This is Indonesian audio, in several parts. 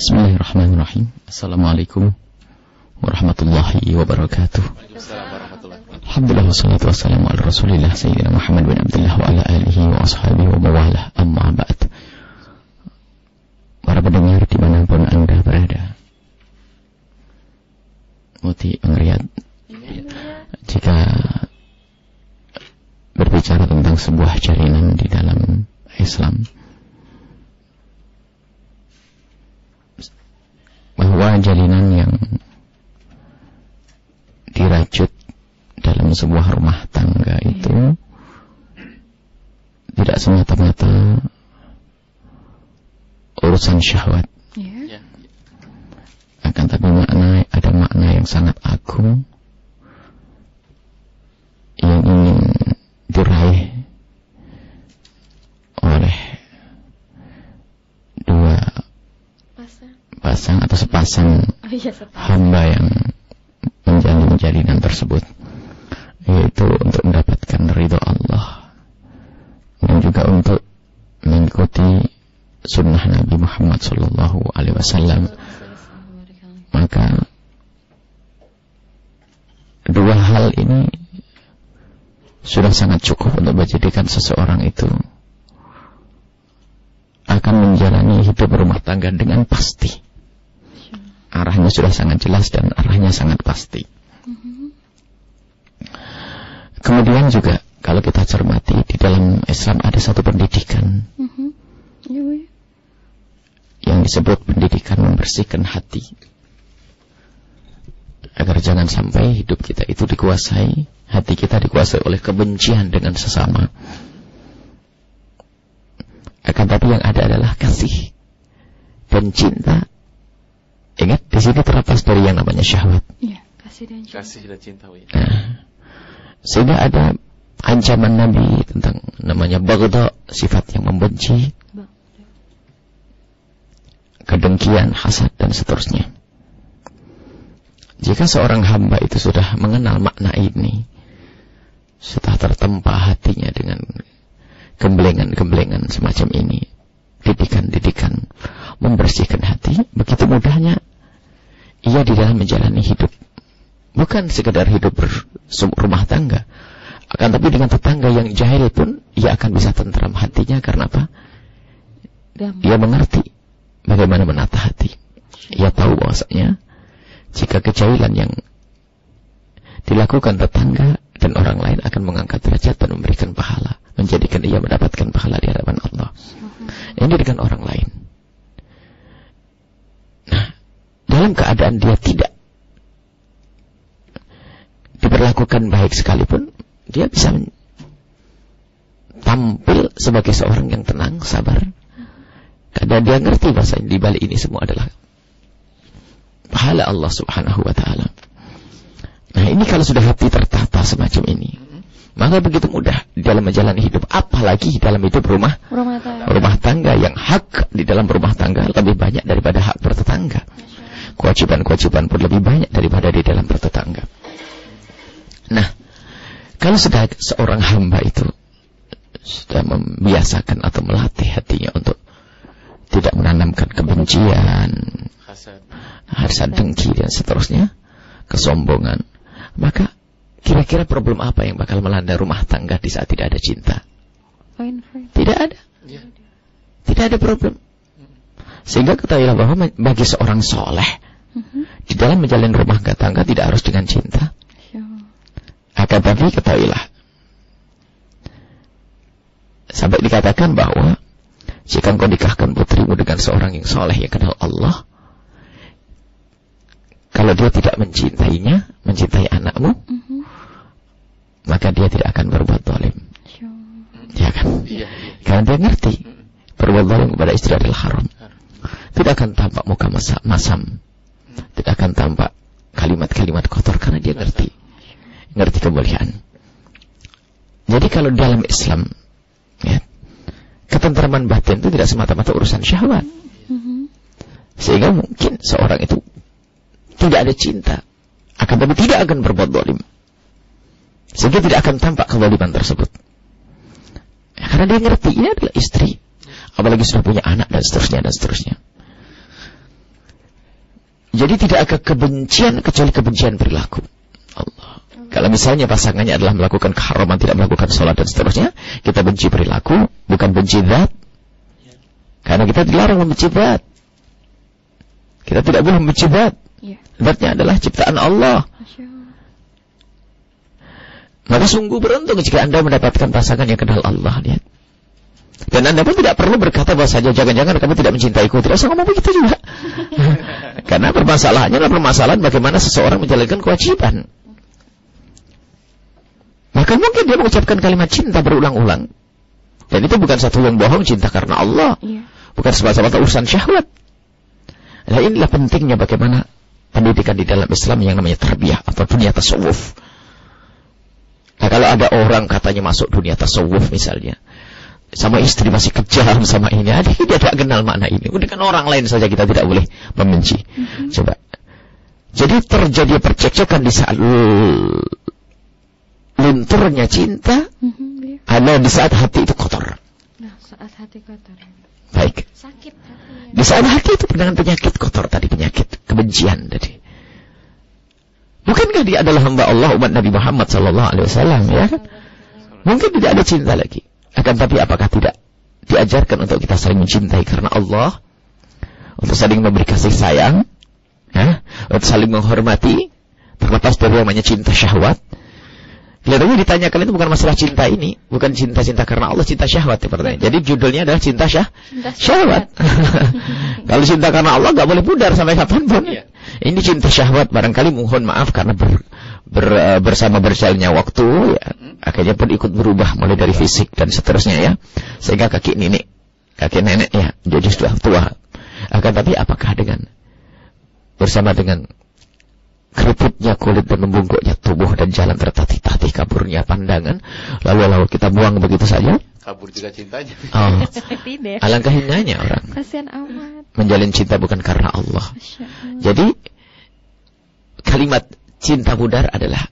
Bismillahirrahmanirrahim. Assalamualaikum warahmatullahi wabarakatuh. Alhamdulillah wassalatu wassalamu ala rasulillah Sayyidina Muhammad bin Abdullah wa ala alihi wa ashabihi wa mawalah amma ba'd Para pendengar di mana pun anda berada Muti Pengriyat Jika berbicara tentang sebuah jaringan di dalam Islam bahwa jalinan yang dirajut dalam sebuah rumah tangga itu tidak semata-mata urusan syahwat. Ya. Akan tapi makna ada makna yang sangat agung yang ingin diraih oleh dua Pasang. pasang atau sepasang Oh iya, sepasang. hamba yang menjalin jalinan tersebut yaitu untuk mendapatkan ridho Allah dan juga untuk mengikuti sunnah Nabi Muhammad Sallallahu Alaihi Wasallam maka dua hal ini sudah sangat cukup untuk menjadikan seseorang itu akan menjalani hidup rumah tangga dengan pasti arahnya sudah sangat jelas dan arahnya sangat pasti. Kemudian juga kalau kita cermati di dalam Islam ada satu pendidikan yang disebut pendidikan membersihkan hati. Agar jangan sampai hidup kita itu dikuasai, hati kita dikuasai oleh kebencian dengan sesama. Akan tapi yang ada adalah kasih dan cinta. Ingat, di sini terlepas dari yang namanya syahwat. Iya, kasih dan cinta. Kasih dan cinta, Wi. Nah, sehingga ada ancaman Nabi tentang namanya bagda, sifat yang membenci, kedengkian, hasad, dan seterusnya. Jika seorang hamba itu sudah mengenal makna ini, sudah tertempa hatinya dengan gemblengan-gemblengan semacam ini, didikan-didikan, membersihkan hati, begitu mudahnya ia di dalam menjalani hidup. Bukan sekedar hidup rumah tangga, akan tapi dengan tetangga yang jahil pun ia akan bisa tentram hatinya karena apa? Damai. Ia mengerti bagaimana menata hati. Ia tahu bahwasanya jika kejahilan yang dilakukan tetangga dan orang lain akan mengangkat derajat dan memberikan pahala, menjadikan ia mendapatkan pahala di hadapan Allah. Ini dengan orang lain. Nah, dalam keadaan dia tidak diperlakukan baik sekalipun, dia bisa tampil sebagai seorang yang tenang, sabar, karena dia ngerti bahasa di balik ini semua adalah pahala Allah Subhanahu wa taala. Nah, ini kalau sudah hati tertata semacam ini, maka begitu mudah dalam menjalani hidup, apalagi dalam hidup rumah Rumah tangga. rumah tangga yang hak di dalam rumah tangga lebih banyak daripada hak bertetangga. Kewajiban-kewajiban pun lebih banyak daripada di dalam bertetangga. Nah, kalau sudah seorang hamba itu sudah membiasakan atau melatih hatinya untuk tidak menanamkan kebencian, Hasad. hasad dengki dan seterusnya, kesombongan, maka kira-kira problem apa yang bakal melanda rumah tangga di saat tidak ada cinta? Fine. Tidak ada. Ya. Tidak ada problem. Sehingga ketahuilah bahwa bagi seorang soleh, Mhm. di dalam menjalin rumah tangga tidak harus dengan cinta. Iya. Akan tapi ketahuilah. Sampai dikatakan bahwa jika engkau nikahkan putrimu dengan seorang yang soleh yang kenal Allah, kalau dia tidak mencintainya, mencintai anakmu, Mhm. maka dia tidak akan berbuat zalim. Iya. Ya kan? Iya. Karena dia ngerti berbuat zalim kepada istri adalah haram. Tidak akan tampak muka masa- masam. Tidak akan tampak kalimat-kalimat kotor karena dia ngerti. Ngerti kemuliaan. Jadi kalau dalam Islam, ya, ketentraman batin itu tidak semata-mata urusan syahwat. Mhm. Sehingga mungkin seorang itu tidak ada cinta. Akan tapi tidak akan berbuat zalim. Sehingga tidak akan tampak kezaliman tersebut. Ya, karena dia ngerti ini adalah istri. Apalagi sudah punya anak dan seterusnya dan seterusnya. Jadi tidak ada kebencian kecuali kebencian perilaku. Allah. Kalau misalnya pasangannya adalah melakukan keharaman, tidak melakukan sholat dan seterusnya, kita benci perilaku, bukan benci zat. Karena kita dilarang membenci zat. Kita tidak boleh membenci zat. Ya. Zatnya adalah ciptaan Allah. Maka sungguh beruntung jika Anda mendapatkan pasangan yang kenal Allah. Lihat. Dan Anda pun tidak perlu berkata bahwa saja jangan-jangan kamu tidak mencintaiku. Tidak usah ngomong begitu juga. Karena permasalahannya adalah permasalahan bagaimana seseorang menjalankan kewajiban. Maka mungkin dia mengucapkan kalimat cinta berulang-ulang. Dan itu bukan satu yang bohong cinta karena Allah. Iya. Bukan semata-mata urusan syahwat. Nah inilah pentingnya bagaimana pendidikan di dalam Islam yang namanya tarbiyah atau dunia tasawuf. Nah kalau ada orang katanya masuk dunia tasawuf misalnya. Sama istri masih kejam sama ini. Adik dia tidak kenal makna ini. Udah kan orang lain saja kita tidak boleh membenci. Coba. Jadi terjadi percekcokan di saat lunturnya cinta. Mhm, iya. Ada di saat hati itu kotor. Nah, saat hati kotor. Baik. Sakit hati. Di saat hati itu dengan penyakit kotor tadi, penyakit kebencian tadi. Bukankah dia adalah hamba Allah umat Nabi Muhammad sallallahu alaihi wasallam ya kan? Mungkin tidak ada cinta lagi. Akan tapi apakah tidak diajarkan untuk kita saling mencintai karena Allah? Untuk saling memberi kasih sayang? Ya? Untuk saling menghormati? Terlepas dari namanya cinta syahwat? Kelihatannya ditanyakan itu bukan masalah cinta ini, bukan cinta-cinta karena Allah, cinta syahwat ya. Jadi judulnya adalah cinta syah, Cinta syahwat. Kalau cinta karena Allah nggak boleh pudar sampai kapan pun. Iya. Ini cinta syahwat barangkali mohon maaf karena ber, ber- eh, bersama berjalannya waktu ya, akhirnya pun ikut berubah mulai dari fisik dan seterusnya ya. Sehingga kaki nenek, kaki nenek ya jadi sudah tua. Akan tapi apakah dengan bersama dengan keriputnya kulit dan membungkuknya tubuh dan jalan tertatih-tatih kaburnya pandangan lalu lalu kita buang begitu saja Kabur juga cintanya. oh, Tidak. alangkah hinanya orang Kasihan amat. menjalin cinta bukan karena Allah jadi kalimat cinta pudar adalah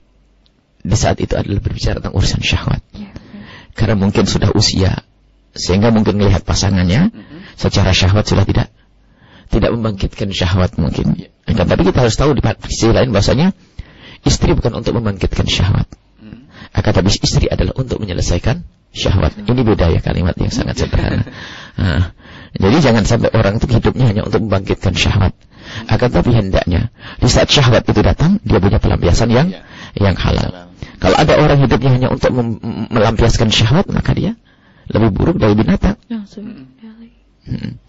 di saat itu adalah berbicara tentang urusan syahwat Ya. karena mungkin sudah usia sehingga mungkin melihat pasangannya secara syahwat sudah tidak tidak membangkitkan syahwat mungkin. Akan tapi kita harus tahu di sisi lain bahasanya istri bukan untuk membangkitkan syahwat. Hmm. Akan tapi istri adalah untuk menyelesaikan syahwat. Ini beda ya kalimat yang sangat sederhana. Nah, jadi jangan sampai orang itu hidupnya hanya untuk membangkitkan syahwat. Akan tapi hendaknya di saat syahwat itu datang dia punya pelampiasan yang Iya. yang halal. Kalau ada orang hidupnya hanya untuk melampiaskan syahwat maka dia lebih buruk dari binatang. Langsung. Hmm.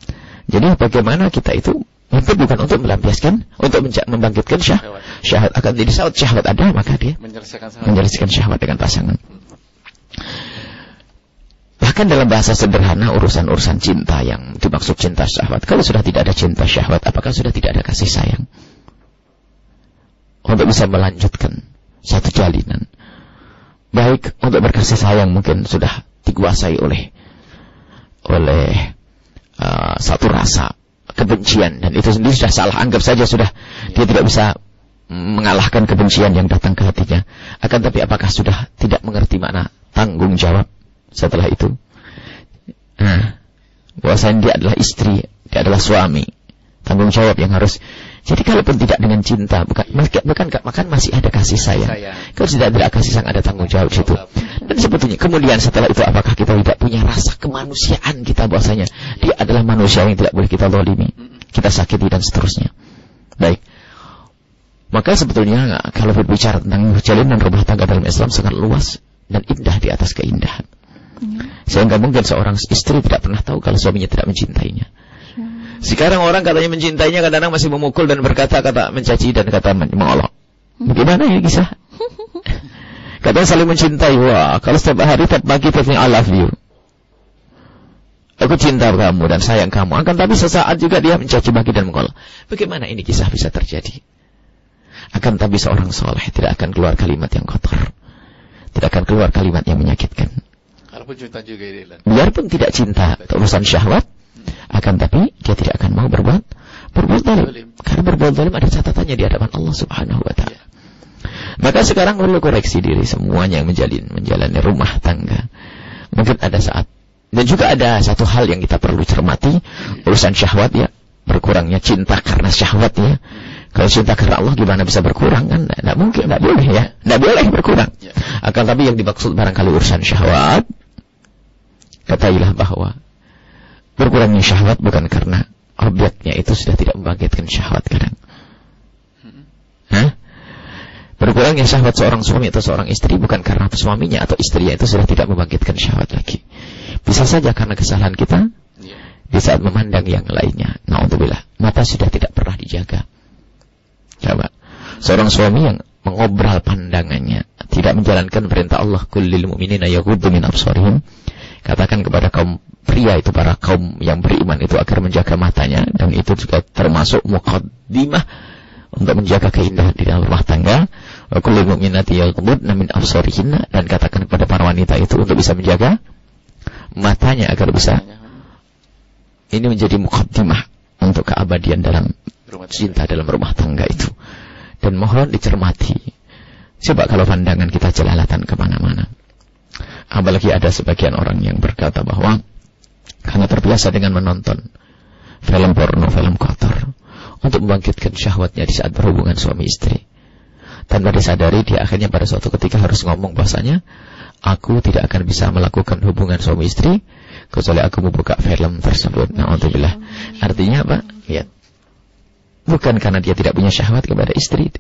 Jadi bagaimana kita itu itu bukan untuk melampiaskan, untuk menca- membangkitkan syah, Syahwat. syahwat. Akan jadi saat syahwat ada, maka dia Menyelesaikan syahwat dengan pasangan. Bahkan dalam bahasa sederhana urusan-urusan cinta yang dimaksud cinta syahwat. Kalau sudah tidak ada cinta syahwat, apakah sudah tidak ada kasih sayang? Untuk bisa melanjutkan satu jalinan. Baik untuk berkasih sayang mungkin sudah dikuasai oleh oleh uh, satu rasa kebencian dan itu sendiri sudah salah anggap saja sudah dia tidak bisa mengalahkan kebencian yang datang ke hatinya akan tapi apakah sudah tidak mengerti makna tanggung jawab setelah itu nah bahwasanya dia adalah istri dia adalah suami tanggung jawab yang harus jadi kalaupun tidak dengan cinta bukan bukan bukan bahkan masih ada kasih sayang Sayang. kalau tidak ada kasih sayang ada tanggung jawab situ dan sebetulnya kemudian setelah itu apakah kita tidak punya rasa kemanusiaan kita bahwasanya dia adalah manusia yang tidak boleh kita zalimi, kita sakiti dan seterusnya. Baik. Maka sebetulnya kalau berbicara tentang jalinan rumah tangga dalam Islam sangat luas dan indah di atas keindahan. Sehingga mungkin seorang istri tidak pernah tahu kalau suaminya tidak mencintainya. Sekarang orang katanya mencintainya kadang-kadang masih memukul dan berkata kata mencaci dan kata mengolok. Bagaimana ya kisah? Katanya saling mencintai. Wah, kalau setiap hari tiap pagi tiap I love you. Aku cinta kamu dan sayang kamu. Akan tapi sesaat juga dia mencaci maki dan mengolok. Bagaimana ini kisah bisa terjadi? Akan tapi seorang soleh tidak akan keluar kalimat yang kotor. Tidak akan keluar kalimat yang menyakitkan. Biarpun tidak cinta urusan syahwat, akan tapi dia tidak akan mau berbuat berbuat zalim. Karena berbuat zalim ada catatannya di hadapan Allah Subhanahu wa taala. Maka sekarang perlu koreksi diri semuanya yang menjalin menjalani rumah tangga. Mungkin ada saat dan juga ada satu hal yang kita perlu cermati urusan syahwat ya berkurangnya cinta karena syahwat ya Kalau cinta karena Allah gimana bisa berkurang kan? Tidak mungkin, tidak boleh ya. Tidak boleh berkurang. Ya. Akan tapi yang dimaksud barangkali urusan syahwat, katailah bahwa berkurangnya syahwat bukan karena objeknya itu sudah tidak membangkitkan syahwat kadang. Hah? Berkurangnya syahwat seorang suami atau seorang istri bukan karena suaminya atau istrinya itu sudah tidak membangkitkan syahwat lagi. Bisa saja karena kesalahan kita Ya. di saat memandang yang lainnya. Na'udzubillah. Mata sudah tidak pernah dijaga. Coba. Seorang suami yang mengobral pandangannya, tidak menjalankan perintah Allah, kullil mu'minina yaghuddu min absarihim. Katakan kepada kaum pria itu para kaum yang beriman itu agar menjaga matanya dan itu juga termasuk muqaddimah untuk menjaga keindahan di dalam rumah tangga. Dan katakan kepada para wanita itu untuk bisa menjaga matanya agar bisa ini menjadi mukaddimah untuk keabadian dalam cinta dalam rumah tangga itu. Dan mohon dicermati. Coba kalau pandangan kita jelalatan ke mana-mana. Apalagi ada sebagian orang yang berkata bahwa karena terbiasa dengan menonton film porno, film kotor untuk membangkitkan syahwatnya di saat berhubungan suami istri. Tanpa disadari dia akhirnya pada suatu ketika harus ngomong bahasanya aku tidak akan bisa melakukan hubungan suami istri kecuali aku membuka film tersebut. Na'udzubillah. Artinya apa? Lihat. Bukan karena dia tidak punya syahwat kepada istri.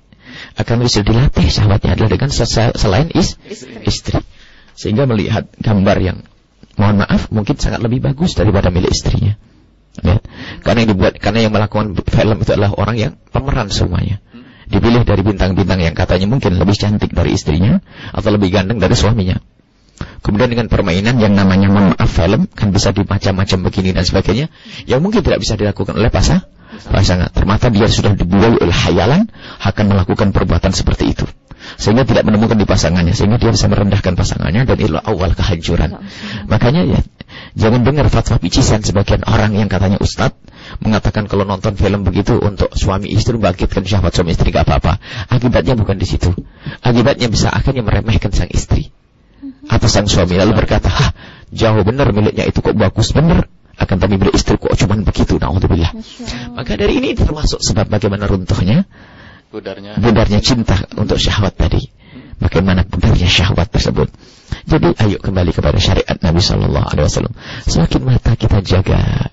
Akan bisa dilatih syahwatnya adalah dengan selain is, istri. Sehingga melihat gambar yang mohon maaf mungkin sangat lebih bagus daripada milik istrinya. Lihat. Karena yang dibuat karena yang melakukan film itu adalah orang yang pemeran semuanya. Dipilih dari bintang-bintang yang katanya mungkin lebih cantik dari istrinya atau lebih ganteng dari suaminya. Kemudian dengan permainan yang namanya mohon maaf film kan bisa di macam-macam begini dan sebagainya yang mungkin tidak bisa dilakukan oleh pasang pasangan. Ternyata dia sudah dibuai oleh hayalan akan melakukan perbuatan seperti itu. Sehingga tidak menemukan di pasangannya sehingga dia bisa merendahkan pasangannya dan itulah awal kehancuran. Makanya ya jangan dengar fatwa picisan sebagian orang yang katanya ustadz mengatakan kalau nonton film begitu untuk suami istri bangkitkan syahwat suami istri gak apa-apa. Akibatnya bukan di situ. Akibatnya bisa akhirnya meremehkan sang istri atau sang suami lalu berkata, "Hah, jauh benar miliknya itu kok bagus benar." Akan tapi milik istri kok cuman begitu. Naudzubillah. Maka dari ini termasuk sebab bagaimana runtuhnya Budarnya. budarnya cinta untuk syahwat tadi. Bagaimana budarnya syahwat tersebut. Jadi ayo kembali kepada syariat Nabi Shallallahu Alaihi Wasallam. Semakin mata kita jaga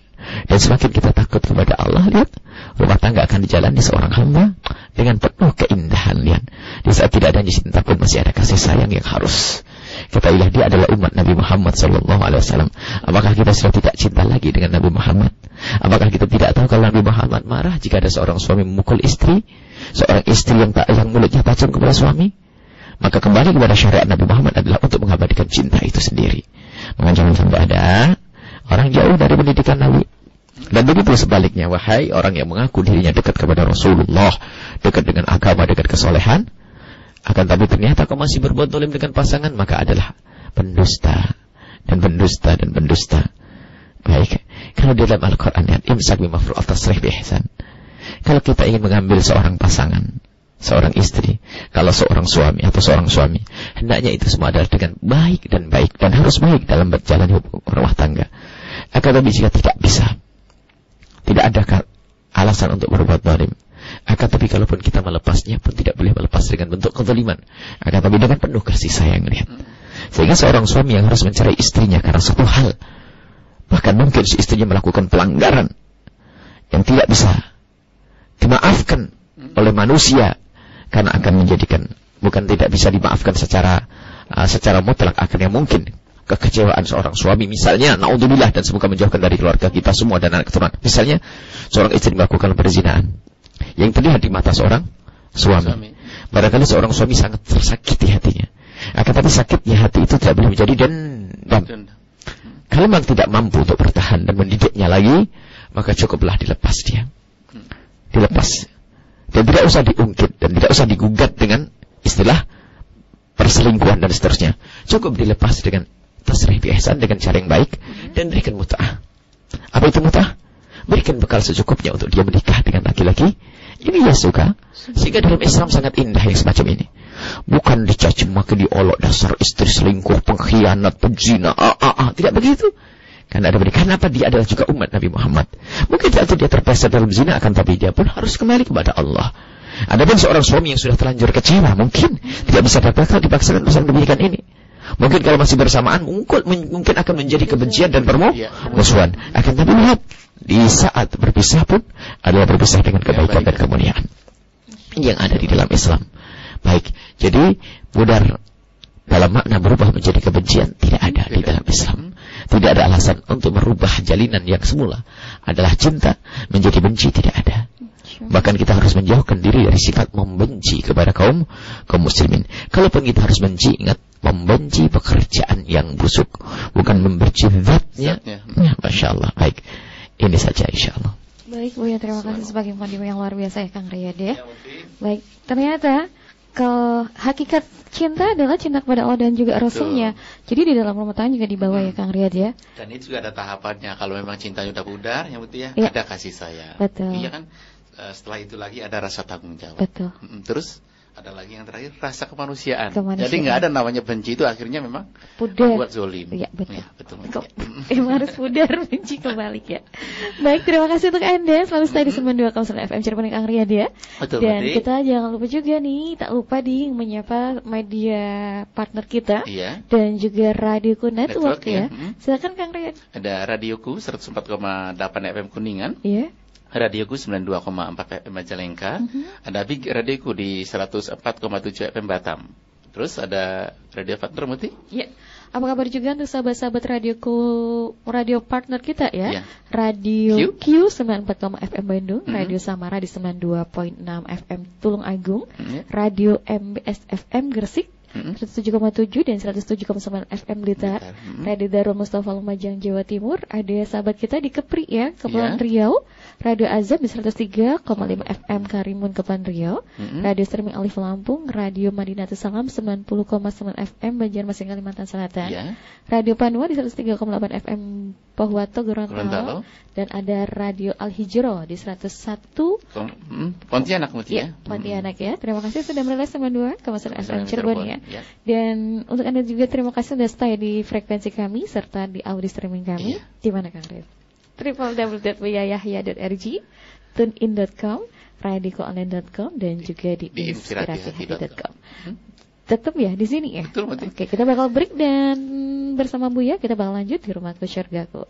dan semakin kita takut kepada Allah, lihat rumah tangga akan dijalani seorang hamba dengan penuh keindahan. Lihat di saat tidak ada cinta pun masih ada kasih sayang yang harus kita ilah dia adalah umat Nabi Muhammad Sallallahu Alaihi Wasallam. Apakah kita sudah tidak cinta lagi dengan Nabi Muhammad? Apakah kita tidak tahu kalau Nabi Muhammad marah jika ada seorang suami memukul istri, seorang istri yang tak yang mulutnya tajam kepada suami? Maka kembali kepada syariat Nabi Muhammad adalah untuk mengabadikan cinta itu sendiri. Jangan sampai ada orang jauh dari pendidikan Nabi. Dan begitu sebaliknya, wahai orang yang mengaku dirinya dekat kepada Rasulullah, dekat dengan agama, dekat kesolehan, akan tapi ternyata kau masih berbuat dolim dengan pasangan, maka adalah pendusta dan pendusta dan pendusta. Baik, di dalam Al-Quran ya, imsak bimafru tasrih bihsan. Kalau kita ingin mengambil seorang pasangan, seorang istri, kalau seorang suami atau seorang suami, hendaknya itu semua adalah dengan baik dan baik dan harus baik dalam berjalan rumah tangga. Akan tapi jika tidak bisa, tidak ada alasan untuk berbuat zalim. Akan tapi kalaupun kita melepasnya pun tidak boleh melepas dengan bentuk kezaliman. Akan tapi dengan penuh kasih sayang lihat. Sehingga seorang suami yang harus mencari istrinya karena satu hal, bahkan mungkin si istrinya melakukan pelanggaran yang tidak bisa dimaafkan oleh manusia karena akan menjadikan bukan tidak bisa dimaafkan secara uh, secara mutlak. Akhirnya mungkin kekecewaan seorang suami misalnya naudzubillah dan semoga menjauhkan dari keluarga kita semua dan anak keturunan. Misalnya seorang istri melakukan perzinahan. Yang terlihat di mata seorang suami, Suami. barangkali seorang suami sangat tersakiti hatinya. Akan tapi sakitnya hati itu tidak boleh menjadi dendam. Dan kalau memang tidak mampu untuk bertahan dan mendidiknya lagi maka cukuplah dilepas dia dilepas. Dan tidak usah diungkit dan tidak usah digugat dengan istilah perselingkuhan dan seterusnya. Cukup dilepas dengan tasrih biasa dengan cara yang baik dan berikan mut'ah. Apa itu mut'ah? Berikan bekal secukupnya untuk dia menikah dengan laki-laki. Ini dia suka. Sehingga dalam Islam sangat indah yang semacam ini. Bukan dicaci maki diolok dasar istri selingkuh pengkhianat penzina ah, ah, ah. tidak begitu Karena ada Kenapa dia adalah juga umat Nabi Muhammad? Mungkin saat dia terpleset dalam zina, akan tapi dia pun harus kembali kepada Allah. Adapun seorang suami yang sudah terlanjur kecewa, mungkin tidak bisa dapatkan dipaksakan urusan demikian ini. Mungkin kalau masih bersamaan, mungkin, mungkin akan menjadi kebencian dan permusuhan. Akan tapi lihat, di saat berpisah pun adalah berpisah dengan kebaikan dan kemuliaan yang ada di dalam Islam. Baik, jadi pudar dalam makna berubah menjadi kebencian tidak ada di dalam Islam. Tidak ada alasan untuk merubah jalinan yang semula adalah cinta menjadi benci tidak ada. Bahkan kita harus menjauhkan diri dari sifat membenci kepada kaum kaum muslimin. Kalaupun kita harus benci, ingat membenci pekerjaan yang busuk, bukan membenci zatnya. Ya, Masya Allah. Baik, ini saja insya Allah. Baik Bu ya, terima kasih sebagai pandu yang luar biasa ya Kang Riyad ya. Baik, ternyata kalau hakikat cinta adalah cinta kepada Allah dan juga Rasulnya. Jadi di dalam rumah tangga juga dibawa ya Kang Riyad ya. Dan itu juga ada tahapannya. Kalau memang cintanya udah pudar, yang penting ya, ya ada kasih sayang. Betul. Iya kan? Eh, setelah itu lagi ada rasa tanggung jawab. Betul. Terus ada lagi yang terakhir rasa kemanusiaan. kemanusiaan. Jadi nggak ada namanya benci itu akhirnya memang pudar. buat zolim. Iya betul. Ya, betul. Kok, emang harus pudar benci kebalik ya. Baik terima kasih untuk anda selalu stay di sembilan dua FM Cirebon Kang Riyad ya. Betul. Dan berarti. kita jangan lupa juga nih tak lupa di menyapa media partner kita. Iya. Dan juga Radioku Network, Network ya. ya. Hmm. Silakan Kang Riyad. Ada Radioku 104,8 FM Kuningan. Iya. Radioku 92,4 FM Majalengka, Mhm. ada Big Radioku di 104,7 FM Batam. Terus ada Radio Partner Muti? Ya. Apa kabar juga untuk sahabat-sahabat radioku radio partner kita ya? Iya. Radio Q, Q. 94, FM Bandung, Mhm. Radio Samara di 92.6 FM Tulung Agung, Hmm, ya. Radio MBS FM Gresik Hmm. 107,7 dan 107,9 FM Blitar. Blitar, mhm. Radio Darul Mustafa Lumajang Jawa Timur. Ada sahabat kita di Kepri ya, Kepulauan Iya. Riau. Radio Azab di 103,5 FM Karimun Kepulauan Riau. Mhm. Radio Streaming Alif Lampung, Radio Madinatul Salam 90,9 FM Banjarmasin Kalimantan Selatan. Ya. Radio Panua di 103,8 FM Pohuwato Gorontalo Gorontalo. dan ada Radio Al Hijro di 101 Kom- hmm, Pontianak Muti Ya, ya. Pontianak ya. Terima kasih sudah merilis sama dua kawasan FM Cirebon ya. Ya. Dan untuk Anda juga terima kasih sudah stay di frekuensi kami serta di audio streaming kami. Iya. Di mana Kang Red? www.wiyayahya.rg, tunein.com, radioonline.com dan juga di, Di inspirasihati.com. Hmm? Tetap ya di sini ya. Betul, betul. Oke, kita bakal break dan bersama Buya kita bakal lanjut di rumahku syurgaku.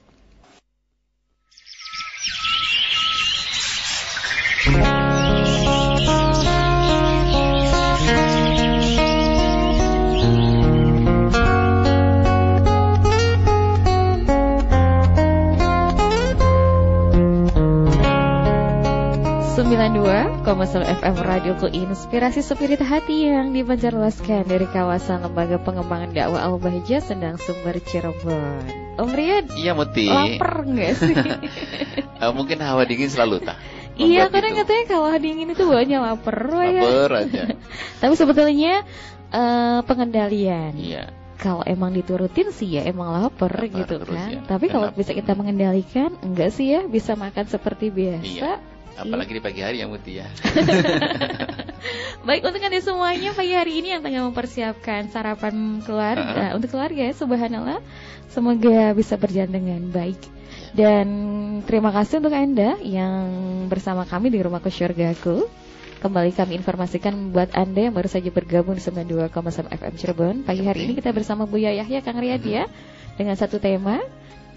Sembilan dua FM Radio Ku Inspirasi Spirit Hati yang dipancarluaskan dari kawasan Lembaga Pengembangan Dakwah Al Bahja Sendang Sumber Cirebon. Om Riyad, Iya Muti. lapar nggak sih? Eh, mungkin hawa dingin selalu tak. iya, itu. katanya kalau dingin itu bawanya lapar, ya. Lapar aja. Tapi sebetulnya eh, pengendalian. Iya. Kalau emang diturutin sih ya emang lapar, Lapar gitu kan. ya. Tapi kalau bisa kita mengendalikan, enggak sih ya bisa makan seperti biasa. Iya. Apalagi di pagi hari ya Muti ya. Baik untuk anda semuanya pagi hari ini yang tengah mempersiapkan sarapan keluarga untuk keluarga ya subhanallah. Semoga bisa berjalan dengan baik. Dan terima kasih untuk anda yang bersama kami di rumahku syurgaku kembali kami informasikan buat anda yang baru saja bergabung di 92,1 FM Cirebon. Pagi hari ini kita bersama Buya Yahya Kang Riyadi ya dengan satu tema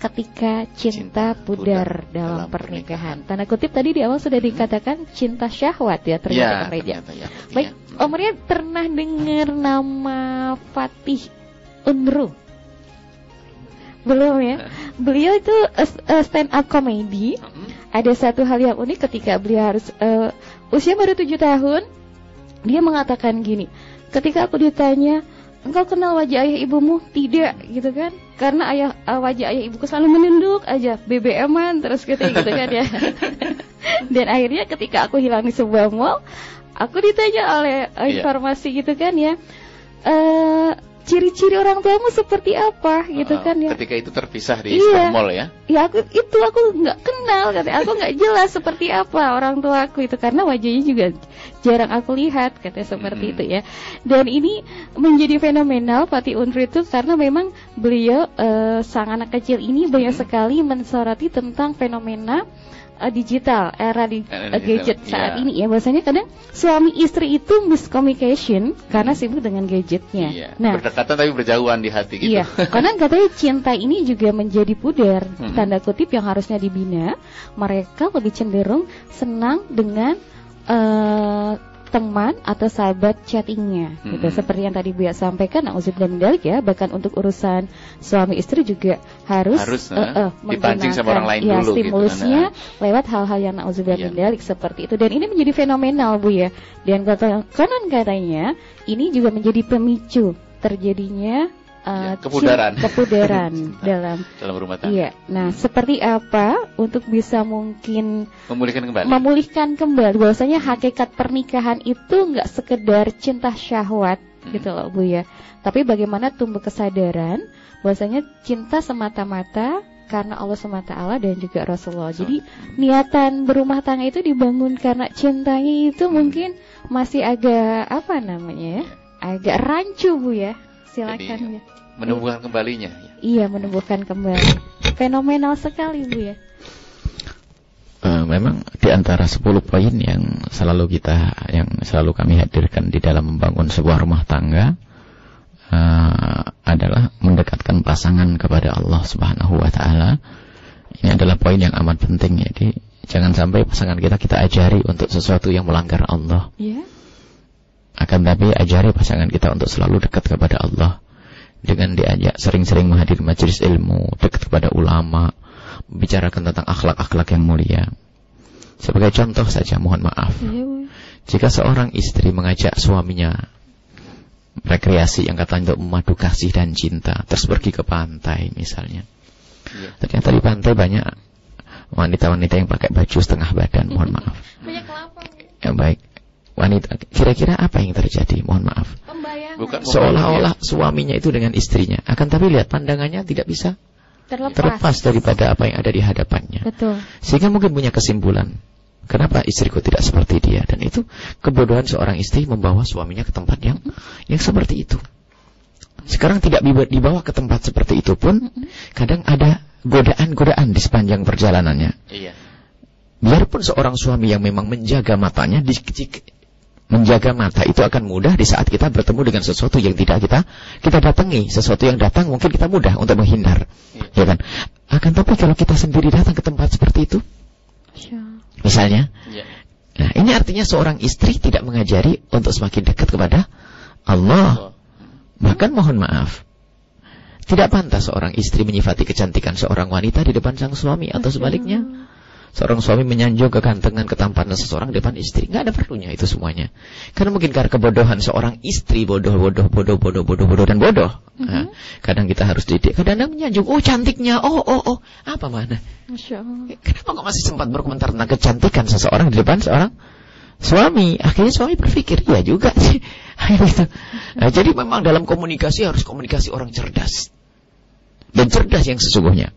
ketika cinta Cinta pudar pudar dalam dalam pernikahan. Tanda kutip tadi di awal sudah dikatakan cinta syahwat ya ternyata Kang Riyadi. ternyata ya. Muti Baik, ya. Om Riyad pernah dengar nama Fatih Unru? Belum ya? Beliau itu uh, stand up comedy. Mm-mm. Ada satu hal yang unik ketika beliau harus uh, usia baru tujuh tahun, dia mengatakan gini. Ketika aku ditanya, engkau kenal wajah ayah ibumu? Tidak, gitu kan? Karena ayah uh, wajah ayah ibuku selalu menunduk aja, BBM-an terus gitu, gitu kan ya. Dan akhirnya ketika aku hilang di sebuah mall, aku ditanya oleh Iya. informasi gitu kan ya. eh ciri-ciri orang tuamu seperti apa gitu Uh, kan ya Ketika itu terpisah di Iya. mall ya. ya aku itu aku nggak kenal katanya aku nggak jelas seperti apa orang tua aku itu karena wajahnya juga jarang aku lihat katanya seperti Hmm. itu ya dan ini menjadi fenomenal Fatih Unri itu karena memang beliau eh, sang anak kecil ini banyak Hmm. sekali mensoroti tentang fenomena eh, digital era di digital, gadget saat iya. ini ya bahwasanya kadang suami istri itu miscommunication karena sibuk dengan gadgetnya Iya. nah Berdekatan tapi berjauhan di hati gitu. Iya, karena katanya cinta ini juga menjadi pudar, Hmm. tanda kutip yang harusnya dibina. Mereka lebih cenderung senang dengan eh, teman atau sahabat chattingnya, gitu. Hmm. Seperti yang tadi Bu ya sampaikan, Nauzubillah min dzalik ya. Bahkan untuk urusan suami istri juga harus, Harus, eh, eh, dipancing sama orang lain ya, dulu gitu, stimulusnya kan, lewat hal-hal yang Nauzubillah min dzalik seperti itu. Dan ini menjadi fenomenal Bu ya. Dan kata konon katanya ini juga menjadi pemicu terjadinya Ya, uh, kepudaran. kepudaran dalam Dalam rumah tangga. iya. Nah seperti apa untuk bisa mungkin Memulihkan kembali. memulihkan kembali? Bahwasanya hakikat pernikahan itu nggak sekedar cinta syahwat Hmm. gitu loh bu ya. Tapi bagaimana tumbuh kesadaran? Bahwasanya cinta semata-mata karena Allah semata Allah dan juga Rasulullah. Jadi niatan berumah tangga itu dibangun karena cintanya itu mungkin masih agak apa namanya ya agak rancu bu ya silakan Jadi, ya menumbuhkan kembalinya. ya. Iya menumbuhkan kembali Fenomenal sekali Bu ya Eh, memang di antara 10 poin yang selalu kita yang selalu kami hadirkan di dalam membangun sebuah rumah tangga eh, adalah mendekatkan pasangan kepada Allah Subhanahu wa taala. Ini adalah poin yang amat penting jadi jangan sampai pasangan kita kita ajari untuk sesuatu yang melanggar Allah. Iya Akan tapi ajari pasangan kita untuk selalu dekat kepada Allah dengan diajak sering-sering menghadiri majelis ilmu, dekat kepada ulama, membicarakan tentang akhlak-akhlak yang mulia. Sebagai contoh saja, mohon maaf, Iya jika seorang istri mengajak suaminya rekreasi yang katanya untuk memadu kasih dan cinta, terus pergi ke pantai misalnya. Iya. Ternyata di pantai banyak wanita-wanita yang pakai baju setengah badan, mohon maaf. Banyak kelapa Ya baik. Wanita, kira-kira apa yang terjadi? Mohon maaf. Bukan Seolah-olah suaminya itu dengan istrinya. Akan tapi lihat pandangannya tidak bisa terlepas. terlepas daripada apa yang ada di hadapannya. Betul Sehingga mungkin punya kesimpulan. Kenapa istriku tidak seperti dia? Dan itu kebodohan seorang istri membawa suaminya ke tempat yang yang seperti itu. Sekarang tidak dibawa- dibawa ke tempat seperti itu pun kadang ada godaan-godaan di sepanjang perjalanannya. Iya. Biarpun seorang suami yang memang menjaga matanya, di, menjaga mata itu akan mudah di saat kita bertemu dengan sesuatu yang tidak kita kita datangi, sesuatu yang datang mungkin kita mudah untuk menghindar, Iya. ya kan? Akan tapi kalau kita sendiri datang ke tempat seperti itu, Masya. misalnya, Iya. nah ini artinya seorang istri tidak mengajari untuk semakin dekat kepada Allah. Bahkan mohon maaf, tidak pantas seorang istri menyifati kecantikan seorang wanita di depan sang suami atau sebaliknya. Seorang suami menyanjung kegantengan, ketampanan seseorang di depan istri. Nggak ada perlunya itu semuanya. Karena mungkin karena kebodohan seorang istri bodoh, bodoh, bodoh, bodoh, bodoh, bodoh, dan bodoh. Nah, kadang kita harus didik. Kadang-kadang menyanjung, oh cantiknya, oh, oh, oh. Apa mana? Masya Allah Kenapa kok masih sempat berkomentar tentang kecantikan seseorang di depan seorang suami? Akhirnya suami berpikir, iya juga sih. gitu. Nah, jadi memang dalam komunikasi harus komunikasi orang cerdas. Dan cerdas yang sesungguhnya.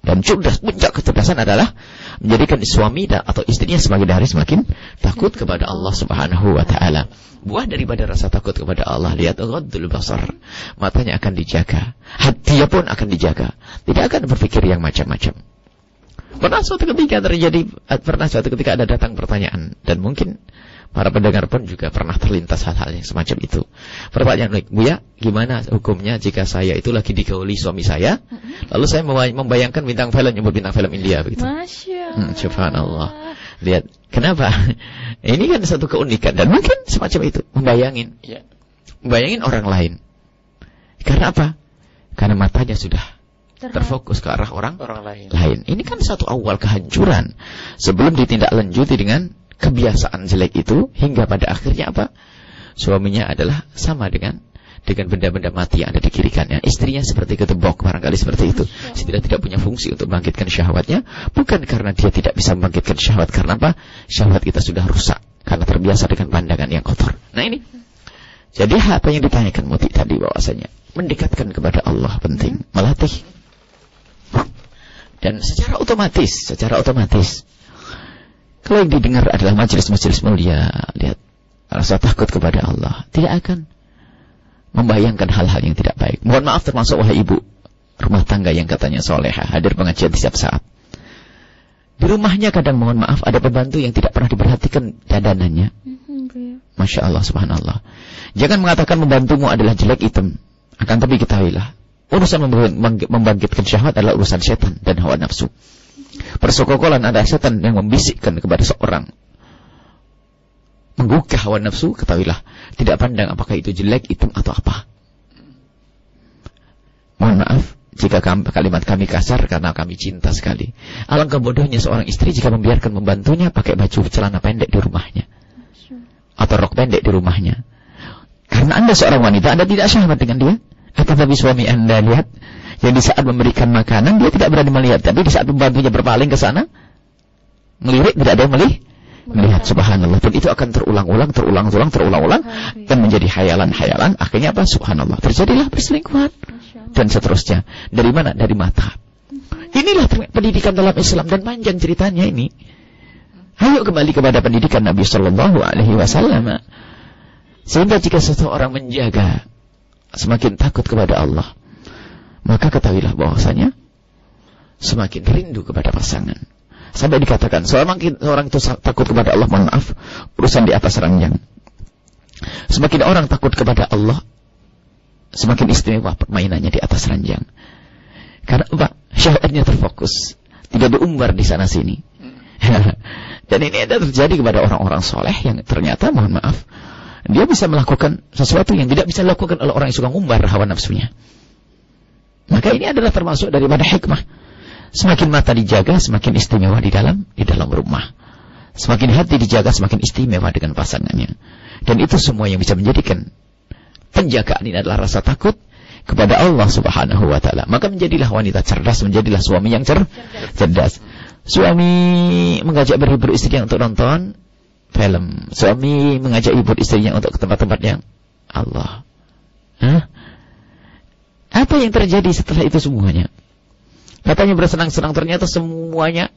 Dan cerdas, puncak kecerdasan adalah menjadikan suami atau istrinya semakin hari semakin takut kepada Allah Subhanahu wa taala. Buah daripada rasa takut kepada Allah, lihat ghaddul basar. Matanya akan dijaga, hatinya pun akan dijaga. Tidak akan berpikir yang macam-macam. Pernah suatu ketika terjadi, pernah suatu ketika ada datang pertanyaan dan mungkin para pendengar pun juga pernah terlintas hal-hal yang semacam itu. Pertanyaan, Buya, gimana hukumnya jika saya itu lagi digauli suami saya, lalu saya memba- membayangkan bintang film nyebut bintang film India begitu. Masya Hmm, subhanallah. Lihat, kenapa? Ini kan satu keunikan dan mungkin semacam itu, membayangin, Iya. membayangin orang lain. Karena apa? Karena matanya sudah terfokus ke arah orang Orang lain. lain. Ini kan satu awal kehancuran. Sebelum ditindaklanjuti dengan kebiasaan jelek itu hingga pada akhirnya apa? Suaminya adalah sama dengan dengan benda-benda mati yang ada di kiri kanannya. Istrinya seperti ketebok barangkali seperti itu. Dia tidak punya fungsi untuk membangkitkan syahwatnya, bukan karena dia tidak bisa membangkitkan syahwat karena apa? Syahwat kita sudah rusak karena terbiasa dengan pandangan yang kotor. Nah ini Jadi apa yang ditanyakan Muti tadi bahwasanya mendekatkan kepada Allah penting, melatih. Dan secara otomatis, secara otomatis kalau yang didengar adalah majelis-majelis mulia, lihat rasa takut kepada Allah, tidak akan membayangkan hal-hal yang tidak baik. Mohon maaf termasuk wahai ibu rumah tangga yang katanya soleha, hadir pengajian setiap saat. Di rumahnya kadang mohon maaf ada pembantu yang tidak pernah diperhatikan dadanannya. Masya Allah subhanallah. Jangan mengatakan membantumu adalah jelek hitam. Akan tapi ketahuilah. Urusan membangkitkan syahwat adalah urusan setan dan hawa nafsu. Persokokolan ada setan yang membisikkan kepada seorang. Menggugah hawa nafsu, ketahuilah. Tidak pandang apakah itu jelek, hitam atau apa. Mohon maaf, jika kalimat kami kasar karena kami cinta sekali. Alangkah bodohnya seorang istri jika membiarkan membantunya pakai baju celana pendek di rumahnya. Atau rok pendek di rumahnya. Karena Anda seorang wanita, Anda tidak syahwat dengan dia. Atau tapi suami Anda lihat, yang di saat memberikan makanan, dia tidak berani melihat. Tapi di saat membantunya berpaling ke sana, melirik, tidak ada yang melihat. Melihat subhanallah. Dan itu akan terulang-ulang, terulang-ulang, terulang-ulang. Dan menjadi hayalan-hayalan. Akhirnya apa? Subhanallah. Terjadilah perselingkuhan dan seterusnya. Dari mana? Dari mata. Inilah pendidikan dalam Islam dan panjang ceritanya ini. Ayo kembali kepada pendidikan Nabi Shallallahu Alaihi Wasallam. Sehingga jika seseorang menjaga semakin takut kepada Allah, maka ketahuilah bahwasanya semakin rindu kepada pasangan. Sampai dikatakan semakin orang itu takut kepada Allah, mohon maaf, urusan di atas ranjang. Semakin orang takut kepada Allah, semakin istimewa permainannya di atas ranjang. Karena apa? Syahwatnya terfokus. Tidak diumbar di sana sini. Dan ini ada terjadi kepada orang-orang soleh yang ternyata, mohon maaf, dia bisa melakukan sesuatu yang tidak bisa dilakukan oleh orang yang suka ngumbar hawa nafsunya. Maka ini adalah termasuk daripada hikmah. Semakin mata dijaga, semakin istimewa di dalam di dalam rumah. Semakin hati dijaga, semakin istimewa dengan pasangannya. Dan itu semua yang bisa menjadikan penjagaan ini adalah rasa takut kepada Allah Subhanahu wa taala. Maka menjadilah wanita cerdas, menjadilah suami yang cer cerdas. Suami mengajak berhibur istrinya untuk nonton film. Suami mengajak hibur istrinya untuk ke tempat-tempat yang Allah. Hah? Apa yang terjadi setelah itu semuanya? Katanya bersenang-senang ternyata semuanya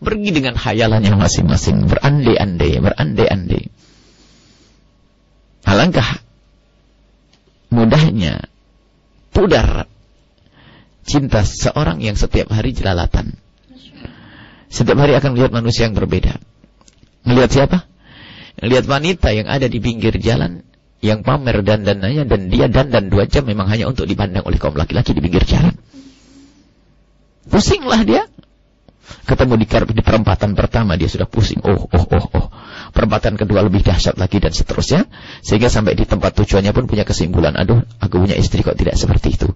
pergi dengan hayalannya masing-masing, berandai-andai, berandai-andai. Alangkah mudahnya pudar cinta seorang yang setiap hari jelalatan. Setiap hari akan melihat manusia yang berbeda. Melihat siapa? Melihat wanita yang ada di pinggir jalan yang pamer dan dananya dan dia dandan dua jam memang hanya untuk dipandang oleh kaum laki-laki di pinggir jalan. Pusinglah dia. Ketemu di, di perempatan pertama dia sudah pusing. Oh, oh, oh, oh perempatan kedua lebih dahsyat lagi dan seterusnya sehingga sampai di tempat tujuannya pun punya kesimpulan aduh aku punya istri kok tidak seperti itu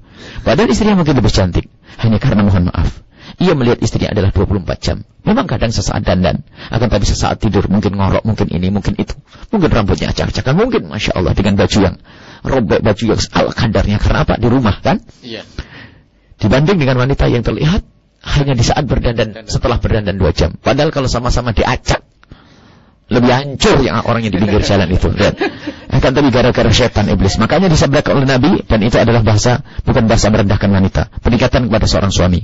padahal istrinya mungkin lebih cantik hanya karena mohon maaf ia melihat istrinya adalah 24 jam. Memang kadang sesaat dandan. Akan tapi sesaat tidur. Mungkin ngorok, mungkin ini, mungkin itu. Mungkin rambutnya acak-acakan. Mungkin, Masya Allah, dengan baju yang robek, baju yang ala kadarnya. Karena apa? Di rumah, kan? Iya. Dibanding dengan wanita yang terlihat hanya di saat berdandan, setelah berdandan dua jam. Padahal kalau sama-sama diacak, lebih hancur yang orangnya di pinggir jalan itu. Lihat. Akan tapi gara-gara setan iblis. Makanya disabdakan oleh Nabi dan itu adalah bahasa bukan bahasa merendahkan wanita. Peningkatan kepada seorang suami.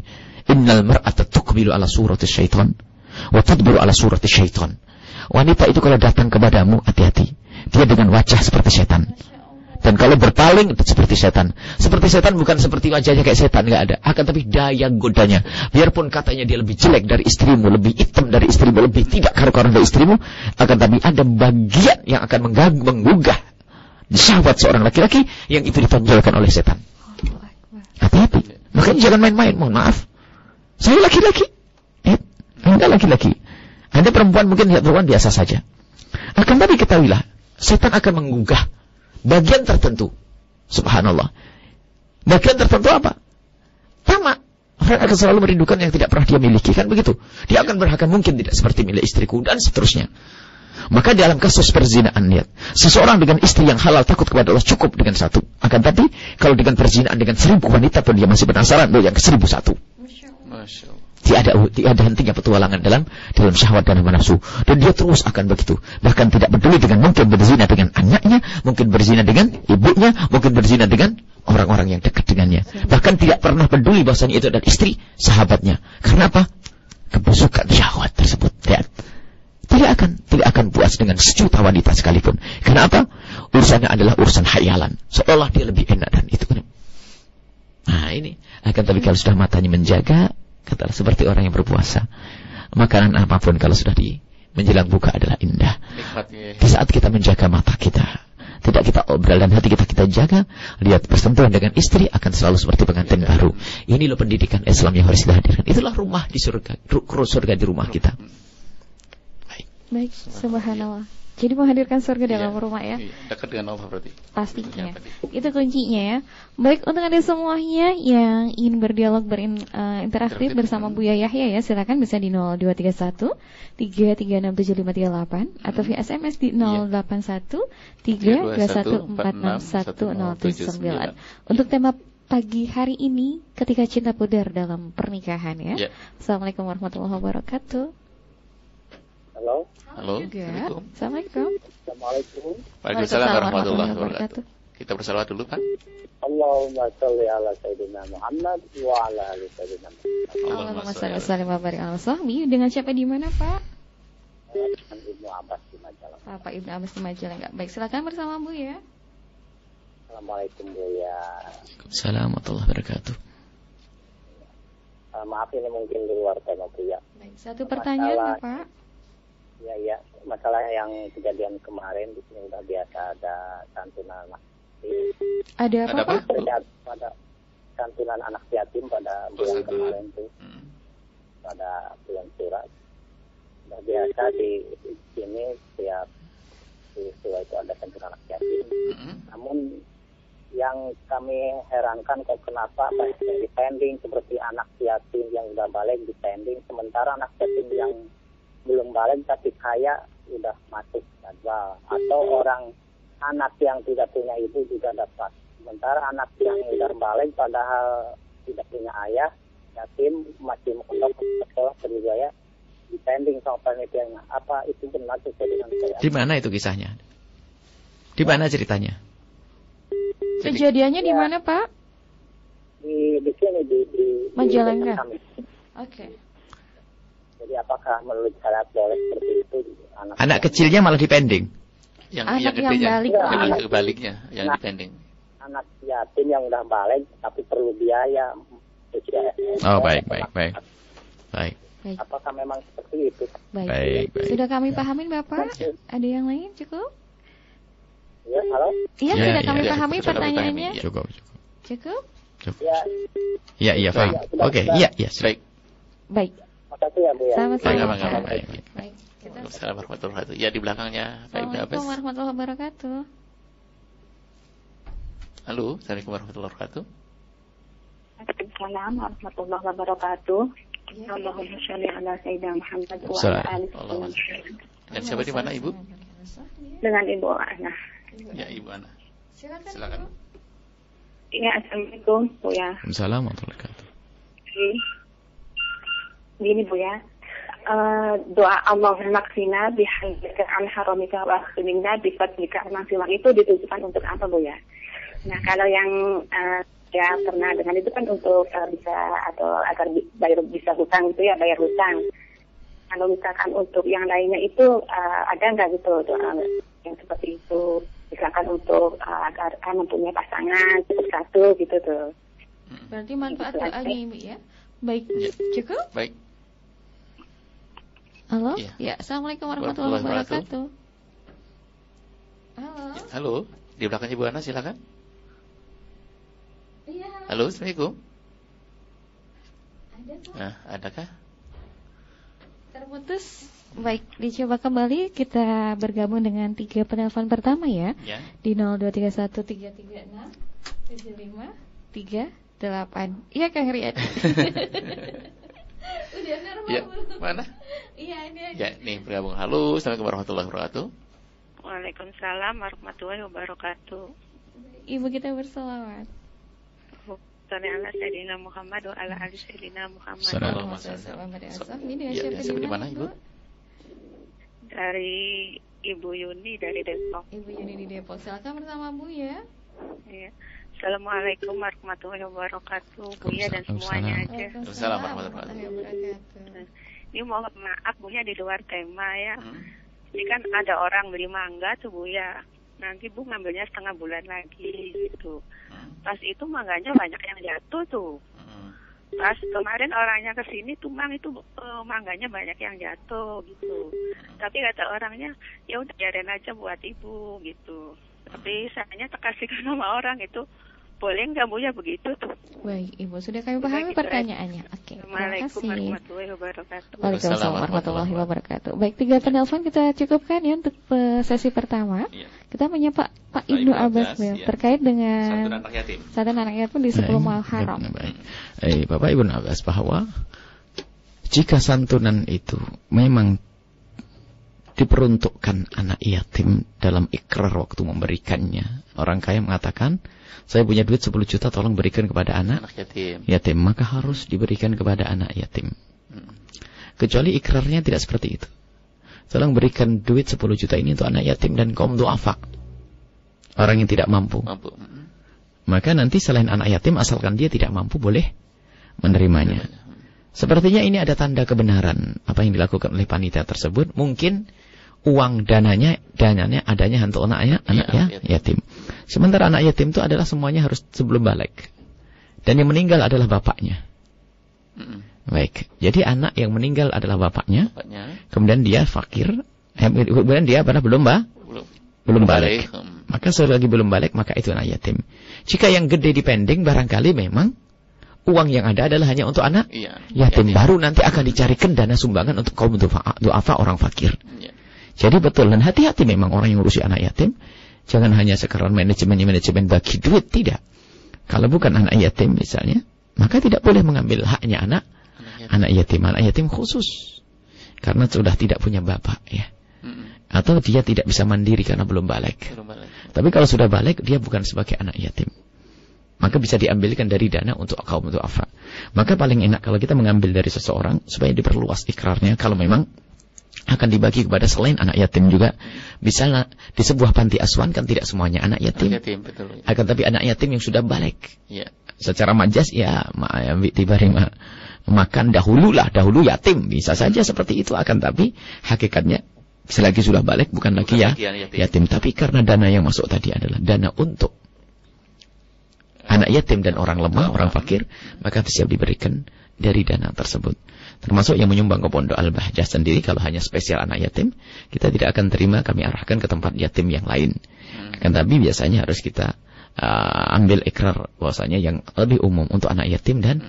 Innal mar'ata tuqbilu ala surati syaitan wa tadbiru ala surati syaitan. Wanita itu kalau datang kepadamu hati-hati. Dia dengan wajah seperti setan. Dan kalau berpaling seperti setan. Seperti setan bukan seperti wajahnya kayak setan, nggak ada. Akan tapi daya godanya. Biarpun katanya dia lebih jelek dari istrimu, lebih hitam dari istrimu, lebih tidak karu-karuan dari istrimu, akan tapi ada bagian yang akan mengganggu, menggugah syahwat seorang laki-laki yang itu ditonjolkan oleh setan. Hati-hati. Makanya jangan main-main, mohon maaf. Saya laki-laki. Eh, Anda laki-laki. Anda perempuan mungkin lihat perempuan biasa saja. Akan tapi ketahuilah, setan akan menggugah bagian tertentu. Subhanallah. Bagian tertentu apa? Tamak. Orang akan selalu merindukan yang tidak pernah dia miliki. Kan begitu. Dia akan berharap mungkin tidak seperti milik istriku dan seterusnya. Maka dalam kasus perzinaan lihat. Seseorang dengan istri yang halal takut kepada Allah cukup dengan satu. Akan tapi kalau dengan perzinaan dengan seribu wanita pun dia masih penasaran. Loh yang ke seribu satu. Tiada tiada hentinya petualangan dalam dalam syahwat dan hawa nafsu. Dan dia terus akan begitu. Bahkan tidak peduli dengan mungkin berzina dengan anaknya, mungkin berzina dengan ibunya, mungkin berzina dengan orang-orang yang dekat dengannya. Bahkan tidak pernah peduli bahasanya itu adalah istri sahabatnya. Karena apa? Kebusukan syahwat tersebut. Lihat. Tidak akan tidak akan puas dengan sejuta wanita sekalipun. Kenapa? Urusannya adalah urusan hayalan. Seolah dia lebih enak dan itu. Nah ini. Akan tapi kalau sudah matanya menjaga, kata seperti orang yang berpuasa. Makanan apa pun kalau sudah di menjelang buka adalah indah. Di saat kita menjaga mata kita, tidak kita obrol dan hati kita kita jaga, lihat persentuhan dengan istri akan selalu seperti pengantin baru. Ini loh pendidikan Islam yang harus dihadirkan. Itulah rumah di surga, surga di rumah kita. Baik, subhanallah. Jadi menghadirkan surga iya, dalam rumah ya. Iya, dekat dengan Allah berarti. Pastinya. Itu kuncinya ya. Baik untuk Anda semuanya yang ingin berdialog berinteraktif uh, bersama Bu Yahya ya, silakan bisa di 0231 3367538 hmm. atau via SMS di 081 321461079. Untuk tema pagi hari ini ketika cinta pudar dalam pernikahan ya. Yeah. Assalamualaikum warahmatullahi wabarakatuh. Halo. Halo. Juga. Assalamualaikum. Assalamualaikum. Waalaikumsalam warahmatullahi wabarakatuh. Kita bersalawat dulu, Pak. Allahumma salli ala sayyidina Muhammad wa ala ali sayyidina Muhammad. Allahumma salli wa barik ala sahbi. Dengan siapa di mana, Pak? Dengan Ibnu Abbas di Majalah. Pak Ibnu Abbas di Majalah enggak. Baik, silakan bersama Bu ya. Assalamualaikum Bu ya. Waalaikumsalam warahmatullahi wabarakatuh. Uh, maaf ini mungkin di luar tema Bu ya. Baik, satu pertanyaan Masalah... Pak. Ya ya, masalah yang kejadian kemarin di sini udah biasa ada santunan anak Ada apa? Ada Pada, pada santunan anak yatim pada bulan kemarin tuh. Hmm. Pada bulan surat. Udah biasa di, di sini setiap peristiwa itu ada santunan anak yatim. Hmm. Namun yang kami herankan kok kenapa di pending seperti anak yatim yang udah balik di pending sementara anak yatim yang belum balik tapi kaya sudah masuk jadwal. Atau orang anak yang tidak punya ibu juga dapat. Sementara anak yang sudah balik padahal tidak punya ayah yatim masih mondok sekolah ya depending sama penelitian apa itu benar sesuai dengan saya. Di mana itu kisahnya? Di mana ceritanya? Kejadiannya ya, di mana pak? Di di sini di di Majalengka. oke. okay. Jadi apakah menurut boleh seperti itu? Anak, anak kecilnya malah dipending. Yang anak yang, yang balik, ya, yang anak, kebaliknya, yang nah, dipending. Anak yatim yang udah balik tapi perlu biaya. Oh baik baik baik baik. Baik. Apakah memang seperti itu? Baik. baik, baik. Sudah kami pahamin Bapak? Ada yang lain cukup? Ya, halo? Iya, ya, sudah ya, kami ya, pahami ya, pertanyaannya. Cukup, cukup. Cukup? Cukup. Ya. Iya, iya, paham. Ya, Oke, iya, iya, baik. Baik kasih ya Bu ya. Sama-sama. Baik, baik. Assalamualaikum warahmatullahi wabarakatuh. Ya di belakangnya Pak Ibnu Abbas. Assalamualaikum warahmatullahi wabarakatuh. Halo, Assalamualaikum warahmatullahi wabarakatuh. Assalamualaikum warahmatullahi wabarakatuh. Allahumma sholli ala sayyidina Muhammad wa ala alihi Dan siapa di mana Ibu? Dengan Ibu Ana. Ya, Ibu Ana. Silakan. Silakan. Ya, Assalamualaikum, Bu ya. Assalamualaikum warahmatullahi wabarakatuh. Hmm gini Bu ya. Uh, doa Allahumma kfina bihamdika an haramika wa akhrimna bifadlika simak itu ditujukan untuk apa Bu ya? Nah kalau yang uh, ya pernah dengan itu kan untuk uh, bisa atau agar bayar bisa hutang gitu ya bayar hutang. Kalau misalkan untuk yang lainnya itu uh, ada nggak gitu doa yang seperti itu? Misalkan untuk uh, agar uh, mempunyai pasangan cukup satu gitu tuh. Berarti manfaat gitu, doanya ini ya? Baik, ya. cukup? Baik. Halo? Ya. ya. Assalamualaikum warahmatullahi wabarakatuh. Halo. Ya, halo. Di belakangnya Bu Ana silakan. Iya. Halo, Assalamualaikum. Ada tuh. Nah, adakah? Terputus. Baik, dicoba kembali kita bergabung dengan tiga penelpon pertama ya. ya. Di 0231336 75 38. Iya Kang Riyad. Udah normal ya, Mana? Iya, ini aja. Ya, nih bergabung. Halo, Assalamualaikum warahmatullahi wabarakatuh. Waalaikumsalam warahmatullahi wabarakatuh. Ibu kita berselawat. sholli ala sayyidina Muhammad wa ala ali sayyidina Muhammad. Sallallahu. Ini di di mana? Ibu? Dari Ibu Yuni dari Depok. Ibu Yuni di Depok. Silakan bersama Bu ya. Iya. Assalamualaikum warahmatullahi wabarakatuh. Buya dan semuanya aja. Waalaikumsalam warahmatullahi wabarakatuh. Ini mohon maaf Buya di luar tema ya. Hmm. Ini kan ada orang beli mangga tuh Buya. Nanti Bu ngambilnya setengah bulan lagi gitu. Hmm. Pas itu mangganya banyak yang jatuh tuh. Hmm. Pas kemarin orangnya ke sini tuh mang itu eh, mangganya banyak yang jatuh gitu. Tapi kata orangnya ya udah biarin aja buat ibu gitu. Tapi sayanya terkasihkan sama orang itu boleh nggak bu ya begitu tuh. Baik, Ibu sudah kami pahami Kita- pertanyaannya. Oke, terima Assalamualaikum kasih. warahmatullahi wabarakatuh. Waalaikumsalam warahmatullahi wabarakatuh. Baik, tiga penelpon kita cukupkan ya untuk eh, sesi pertama. Iya. Kita menyapa Pak Pak Ibnu Ibnu Abbas ya, iya. terkait dengan anak yatim. satu anak yatim di 10 mal haram. Baik, baik. Eh, Bapak Ibu Abbas bahwa jika santunan itu memang diperuntukkan anak yatim dalam ikrar waktu memberikannya. Orang kaya mengatakan, saya punya duit 10 juta tolong berikan kepada anak Anak yatim. yatim. Maka harus diberikan kepada anak yatim. Hmm. Kecuali ikrarnya tidak seperti itu. Tolong berikan duit 10 juta ini untuk anak yatim dan kaum duafa. Orang yang tidak mampu. Mampu. Hmm. Maka nanti selain anak yatim asalkan dia tidak mampu boleh menerimanya. Sepertinya ini ada tanda kebenaran apa yang dilakukan oleh panitia tersebut. Mungkin uang dananya dananya adanya untuk anaknya anak Iya, ya, yatim. Sementara anak yatim itu adalah semuanya harus sebelum balik. Dan yang meninggal adalah bapaknya. Hmm. Baik. Jadi anak yang meninggal adalah bapaknya, Bapaknya kemudian dia fakir, eh, kemudian dia pada belum ba, belum belum balik. Hmm. Maka selagi belum balik maka itu anak yatim. Jika yang gede dipending barangkali memang uang yang ada adalah hanya untuk anak Iya. yatim baru nanti akan dicarikan dana sumbangan untuk kaum duafa, duafa orang fakir. Iya. Jadi betul dan hati-hati memang orang yang ngurusi anak yatim jangan hanya sekarang manajemennya manajemen bagi duit tidak. Kalau bukan anak yatim misalnya, maka tidak boleh mengambil haknya anak Anak yatim. anak yatim, khusus. Karena sudah tidak punya bapak ya. Atau dia tidak bisa mandiri karena belum balik. Belum balik. Tapi kalau sudah balik, dia bukan sebagai anak yatim. Maka bisa diambilkan dari dana untuk kaum duafa. Maka paling enak kalau kita mengambil dari seseorang supaya diperluas ikrarnya. Kalau memang akan dibagi kepada selain anak yatim juga. Misalnya di sebuah panti asuhan kan tidak semuanya anak yatim. Anak yatim betul. Akan tapi anak yatim yang sudah balik. Iya. Secara majas ya, ma, ya dibari ma, makan dahulu lah, dahulu yatim. Bisa saja seperti itu. Akan tapi hakikatnya selagi sudah balik bukan, lagi Bukan ya lagi anak yatim. yatim. Tapi karena dana yang masuk tadi adalah dana untuk anak yatim dan orang lemah, orang fakir, maka siap diberikan dari dana tersebut. Termasuk yang menyumbang ke pondok Al-Bahjah sendiri, kalau hanya spesial anak yatim, kita tidak akan terima, kami arahkan ke tempat yatim yang lain. Hmm. Akan tapi biasanya harus kita uh, ambil ikrar bahwasanya yang lebih umum untuk anak yatim dan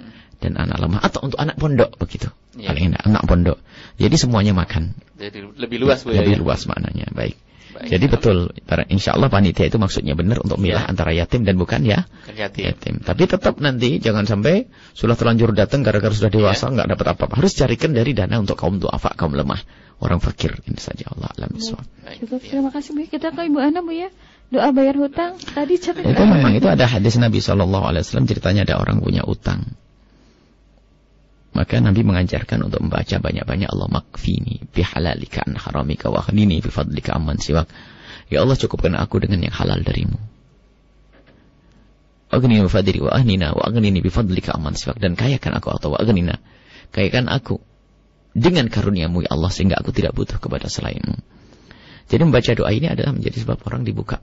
dan anak lemah atau untuk anak pondok begitu. Iya. Paling enak anak pondok. Jadi semuanya makan. Jadi lebih luas Bu ya. Lebih ya? luas maknanya. Baik. Baik. Jadi betul, para- insya Allah panitia itu maksudnya benar untuk milah Ya. antara yatim dan bukan ya Bukan yatim. yatim. Tapi tetap nanti jangan sampai sudah terlanjur datang gara-gara sudah dewasa nggak dapat apa-apa. Harus carikan dari dana untuk kaum duafa, kaum lemah, orang fakir. Ini saja Allah alam. Cukup, Iya. terima kasih Bu. Kita ke Ibu Ana Bu ya. Doa bayar hutang. Tadi capek. Itu memang itu ada hadis Nabi Shallallahu Alaihi Wasallam ceritanya ada orang punya utang. Maka Nabi mengajarkan untuk membaca banyak-banyak Allah makfini bihalalika an haramika wa aghnini bi fadlika amman siwak. Ya Allah cukupkan aku dengan yang halal darimu. Aghnini bi fadli wa aghnina wa aghnini bi fadlika amman siwak dan kayakan aku atau wa aghnina. Kayakan aku dengan karuniamu ya Allah sehingga aku tidak butuh kepada selainmu. Jadi membaca doa ini adalah menjadi sebab orang dibuka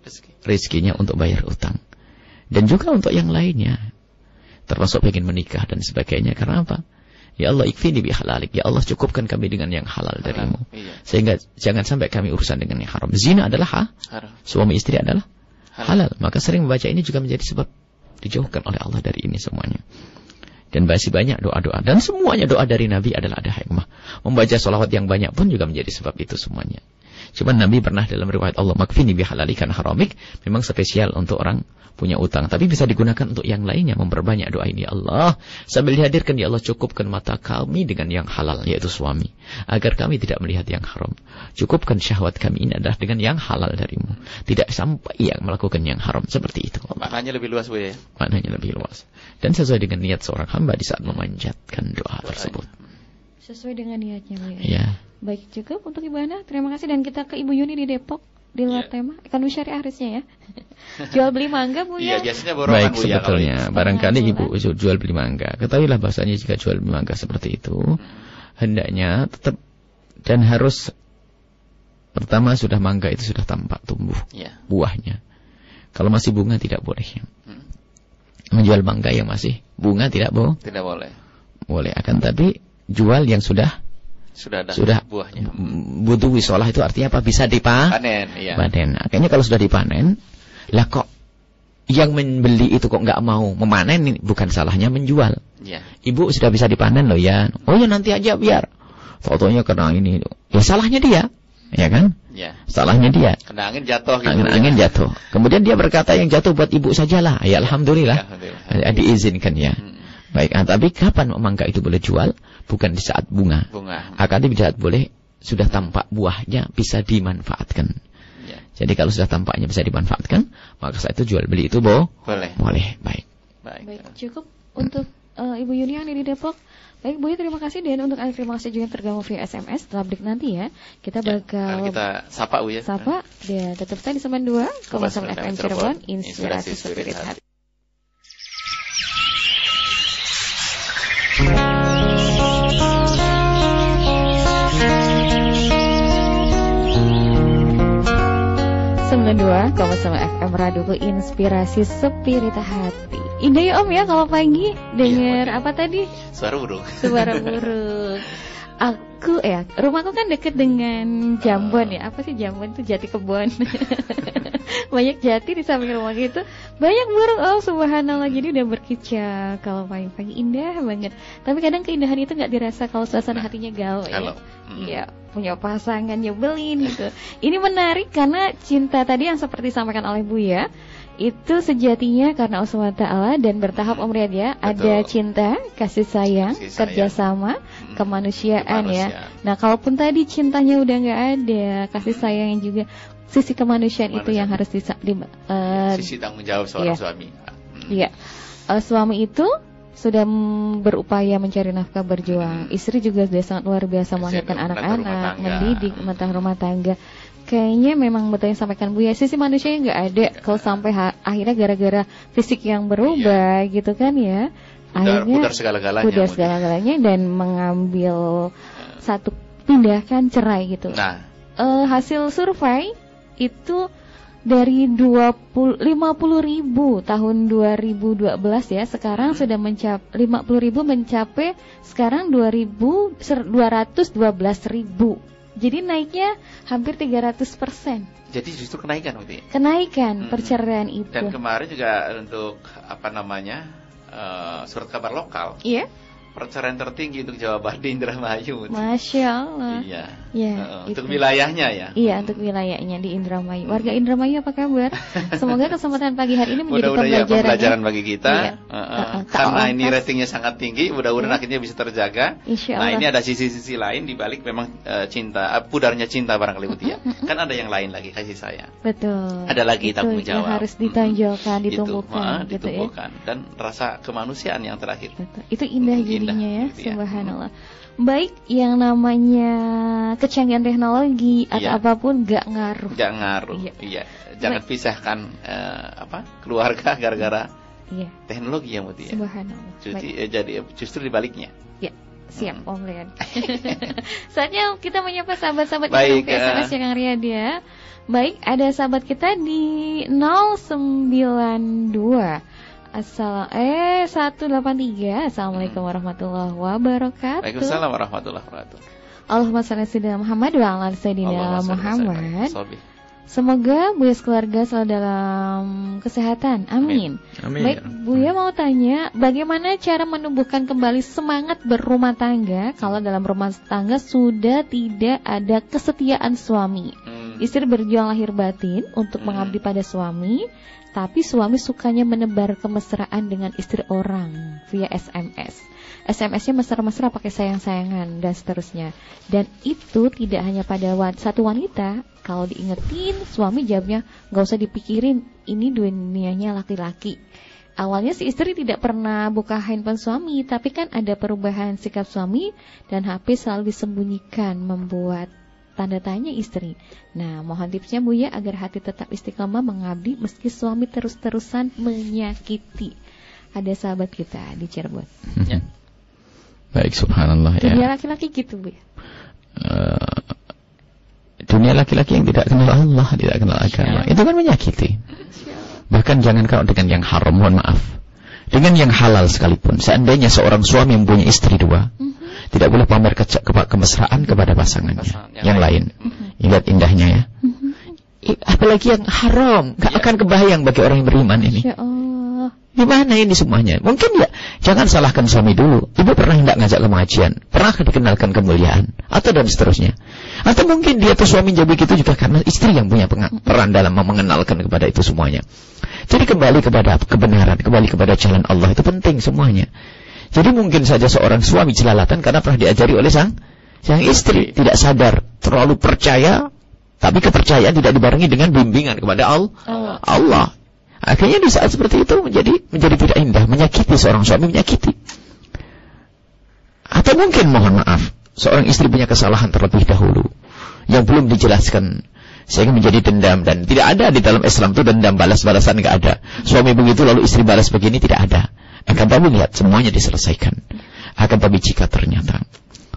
Rezeki. rezekinya untuk bayar utang. Dan juga untuk yang lainnya. Termasuk pengen menikah dan sebagainya. Karena apa? Ya Allah ikfini bi halalik. Ya Allah cukupkan kami dengan yang halal darimu. Iya. Sehingga jangan sampai kami urusan dengan yang haram. Zina adalah ha? Haram. Suami istri adalah Halal. halal. Maka sering membaca ini juga menjadi sebab dijauhkan oleh Allah dari ini semuanya. Dan masih banyak doa-doa. Dan semuanya doa dari Nabi adalah ada hikmah. Membaca sholawat yang banyak pun juga menjadi sebab itu semuanya. Cuma Nabi pernah dalam riwayat Allah makfini bihalalikan haramik memang spesial untuk orang punya utang. Tapi bisa digunakan untuk yang lainnya memperbanyak doa ini ya Allah. Sambil dihadirkan ya Allah cukupkan mata kami dengan yang halal yaitu suami. Agar kami tidak melihat yang haram. Cukupkan syahwat kami ini adalah dengan yang halal darimu. Tidak sampai yang melakukan yang haram. Seperti itu. Maknanya lebih luas Bu ya. Maknanya lebih luas. Dan sesuai dengan niat seorang hamba di saat memanjatkan doa tersebut. Sesuai dengan niatnya Bu ya. Ya. Baik cukup untuk Ibu Ana. Terima kasih dan kita ke Ibu Yuni di Depok di luar Iya. tema ekonomi syariah harusnya ya. Jual beli mangga Bu Iya, ya. biasanya borongan Baik Bu ya. sebetulnya kalau barangkali ibu ju- jual beli mangga. Ketahuilah bahasanya jika jual beli mangga seperti itu hendaknya tetap dan harus pertama sudah mangga itu sudah tampak tumbuh. Iya. buahnya. Kalau masih bunga tidak boleh. Hmm. Menjual mangga yang masih bunga tidak bo Tidak boleh. boleh. Akan tapi jual yang sudah Sudah ada sudah buahnya. butuh wisolah itu artinya apa? Bisa dipa Panen, iya. panen. Akhirnya kalau sudah dipanen, lah kok yang membeli itu kok nggak mau memanen ini bukan salahnya menjual. Iya. Ibu sudah bisa dipanen loh ya. Oh ya nanti aja biar. Fotonya kena ini. Ya salahnya dia. Ya kan? Iya. Salahnya dia. Kena angin jatuh gitu. Angin-angin jatuh. Kemudian dia berkata yang jatuh buat ibu sajalah. Ya alhamdulillah. Alhamdulillah. Eh, Diizinkan ya. Hmm. Baik, ah, tapi kapan mangga itu boleh jual? Bukan di saat bunga. Bunga. Akan tapi di saat boleh sudah tampak buahnya bisa dimanfaatkan. Iya. Jadi kalau sudah tampaknya bisa dimanfaatkan, maka saat itu jual beli itu bo Boleh. boleh. Baik. Baik. Baik, cukup untuk eh, Ibu Yuni yang di Depok. Baik, Bu, ya, terima kasih dan untuk Anda terima kasih juga yang tergabung via SMS. Setelah break nanti ya, kita Mari bakal kita sapa Bu ya. sapa dan tetap stay di Semen 2, Komasam FM Cirebon, inspirasi spirit hati. Sembilan dua, sama FM Radio Inspirasi Spirit Hati. Indah ya Om ya kalau pagi denger Iya, apa tadi? Suara burung. Suara burung. Aku ya, rumahku kan deket dengan Jambon ya. Apa sih Jambon itu jati kebun. banyak jati di samping rumah gitu. Banyak burung. Oh, subhanallah. Jadi udah berkicau kalau pagi-pagi indah banget. Tapi kadang keindahan itu nggak dirasa kalau suasana hatinya galau Kalau ya. mm, Iya, punya pasangan nyebelin gitu. Ini menarik karena cinta tadi yang seperti disampaikan oleh Buya itu sejatinya karena Allah SWT dan bertahap Om Riyad ya. Ada Betul. cinta, kasih sayang, Kasih sayang. kerjasama, mm, kemanusiaan ya. kemanusiaan. Nah, kalaupun tadi cintanya udah nggak ada, kasih sayangnya juga, sisi kemanusiaan itu yang harus disa- di, eh, Sisi tanggung jawab seorang iya. suami. Iya. Eh, suami itu sudah berupaya mencari nafkah berjuang. Istri juga sudah sangat luar biasa melahirkan anak-anak, mendidik, menata rumah tangga. Kayaknya memang betul yang sampaikan Bu ya, sisi manusianya nggak ada kalau sampai akhirnya gara-gara fisik yang berubah gitu kan ya. Akhirnya pudar segala-galanya. pudar segala-galanya dan mengambil satu tindakan cerai gitu. Nah, Eh, hasil survei itu dari 20 50 ribu tahun 2012 ya sekarang Hmm. sudah mencapai 50 ribu mencapai sekarang 2000 ser- 212 ribu jadi naiknya hampir 300 persen jadi justru kenaikan berarti. kenaikan Hmm. perceraian itu Dan kemarin juga untuk apa namanya eh, surat kabar lokal iya perceraian tertinggi untuk Jawa Barat di Indramayu. masya Allah Iya. ya Eh, untuk wilayahnya ya. Iya untuk wilayahnya di Indramayu. Warga Indramayu apa kabar? Semoga kesempatan pagi hari ini menjadi Mudah-mudahan ya pembelajaran. pembelajaran ya. bagi kita. Iya. Eh, eh, karena ini ratingnya sangat tinggi, mudah-mudahan Iya. akhirnya bisa terjaga. Insya Nah, Allah. ini ada sisi-sisi lain di balik memang eh, cinta, eh, pudarnya cinta barangkali Bu ya. Kan ada yang lain lagi kasih sayang. Betul. Ada lagi Itu tanggung yang jawab. harus ditonjolkan, ditumbuhkan, Itu, eh, gitu ya. ditumbuhkan. dan rasa kemanusiaan yang terakhir. Betul. Itu indah Indah, ya, gitu ya. subhanallah. Baik, yang namanya kecanggihan teknologi atau Iya. apa pun gak ngaruh. Jangan ngaruh. Iya. Iya. Jangan pisahkan eh, apa? keluarga gara-gara Iya, teknologi ya Bu ya. subhanallah. Jadi, Baik, eh, jadi justru dibaliknya. siap Hmm. Om Rian. Saatnya kita menyapa sahabat-sahabat Baik, kita eh. SMS ya Kang Rian ya. Baik, ada sahabat kita di 092 Assalam eh 183 Assalamualaikum warahmatullahi wabarakatuh. Waalaikumsalam warahmatullahi wabarakatuh. Allahumma shalli sayyidina Muhammad wa ala sayyidina ala Muhammad. Semoga Buya keluarga selalu dalam kesehatan. Amin. Amin. Baik, Buya mau tanya, bagaimana cara menumbuhkan kembali semangat berumah tangga kalau dalam rumah tangga sudah tidak ada kesetiaan suami? Hmm. Istri berjuang lahir batin untuk Hmm. mengabdi pada suami, tapi suami sukanya menebar kemesraan dengan istri orang via SMS. SMS-nya mesra-mesra pakai sayang-sayangan dan seterusnya. Dan itu tidak hanya pada satu wanita. Kalau diingetin, suami jawabnya nggak usah dipikirin, ini dunianya laki-laki. Awalnya si istri tidak pernah buka handphone suami, tapi kan ada perubahan sikap suami dan HP selalu disembunyikan membuat tanda tanya istri. Nah, mohon tipsnya Bu ya agar hati tetap istiqomah mengabdi meski suami terus-terusan menyakiti. Ada sahabat kita di Cirebon. Ya. Baik, subhanallah ya. Dunia laki-laki gitu Bu ya. Eh, dunia laki-laki yang tidak kenal Allah, tidak kenal agama, itu kan menyakiti. Bahkan jangan kau dengan yang haram, mohon maaf. Dengan yang halal sekalipun, seandainya seorang suami mempunyai istri dua, Mhm. tidak boleh pamer ke ke kemesraan kepada pasangannya. Pasangan yang yang lain. Ingat indahnya ya. Mhm. I- Apalagi yang haram, gak Ya. akan kebayang bagi orang yang beriman ini. Ya Allah. Gimana ini semuanya? Mungkin ya, jangan salahkan suami dulu. Ibu pernah tidak ngajak ke pengajian? Pernah dikenalkan kemuliaan? Atau dan seterusnya. Atau mungkin dia tuh suami jadi begitu juga karena istri yang punya peran dalam mengenalkan kepada itu semuanya. Jadi kembali kepada kebenaran, kembali kepada jalan Allah itu penting semuanya. Jadi mungkin saja seorang suami jelalatan karena pernah diajari oleh sang sang istri tidak sadar, terlalu percaya, tapi kepercayaan tidak dibarengi dengan bimbingan kepada Allah. Allah. Akhirnya di saat seperti itu menjadi menjadi tidak indah, menyakiti seorang suami menyakiti. Atau mungkin mohon maaf, seorang istri punya kesalahan terlebih dahulu yang belum dijelaskan sehingga menjadi dendam dan tidak ada di dalam Islam itu dendam balas-balasan nggak ada. Suami begitu lalu istri balas begini tidak ada. Akan tapi lihat semuanya diselesaikan. Akan tapi jika ternyata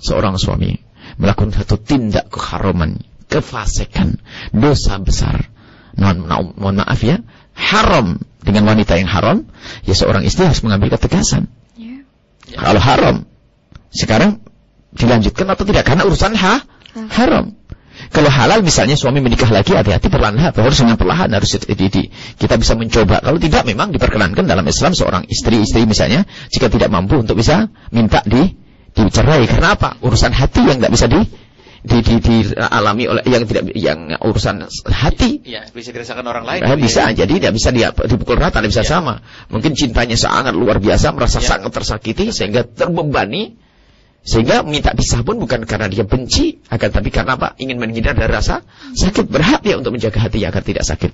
seorang suami melakukan satu tindak keharaman, kefasikan, dosa besar, mohon- mohon maaf ya, haram dengan wanita yang haram, ya seorang istri harus mengambil ketegasan. Ya. Kalau haram, sekarang dilanjutkan atau tidak karena urusan ha, haram. Kalau halal misalnya suami menikah lagi hati-hati perlahan harus dengan perlahan harus di, di- di- kita bisa mencoba. Kalau tidak memang diperkenankan dalam Islam seorang istri-istri misalnya jika tidak mampu untuk bisa minta di dicerai karena apa? Urusan hati yang tidak bisa di di, di, dialami oleh yang tidak yang urusan hati Ya, bisa dirasakan orang lain. Bu, bisa ya. jadi tidak bisa dia dipukul rata, tidak bisa Ya. sama. Mungkin cintanya sangat luar biasa, merasa Ya. sangat tersakiti sehingga terbebani sehingga minta pisah pun bukan karena dia benci, akan tapi karena apa? Ingin menghindar dari rasa sakit. Berhak dia untuk menjaga hatinya agar tidak sakit.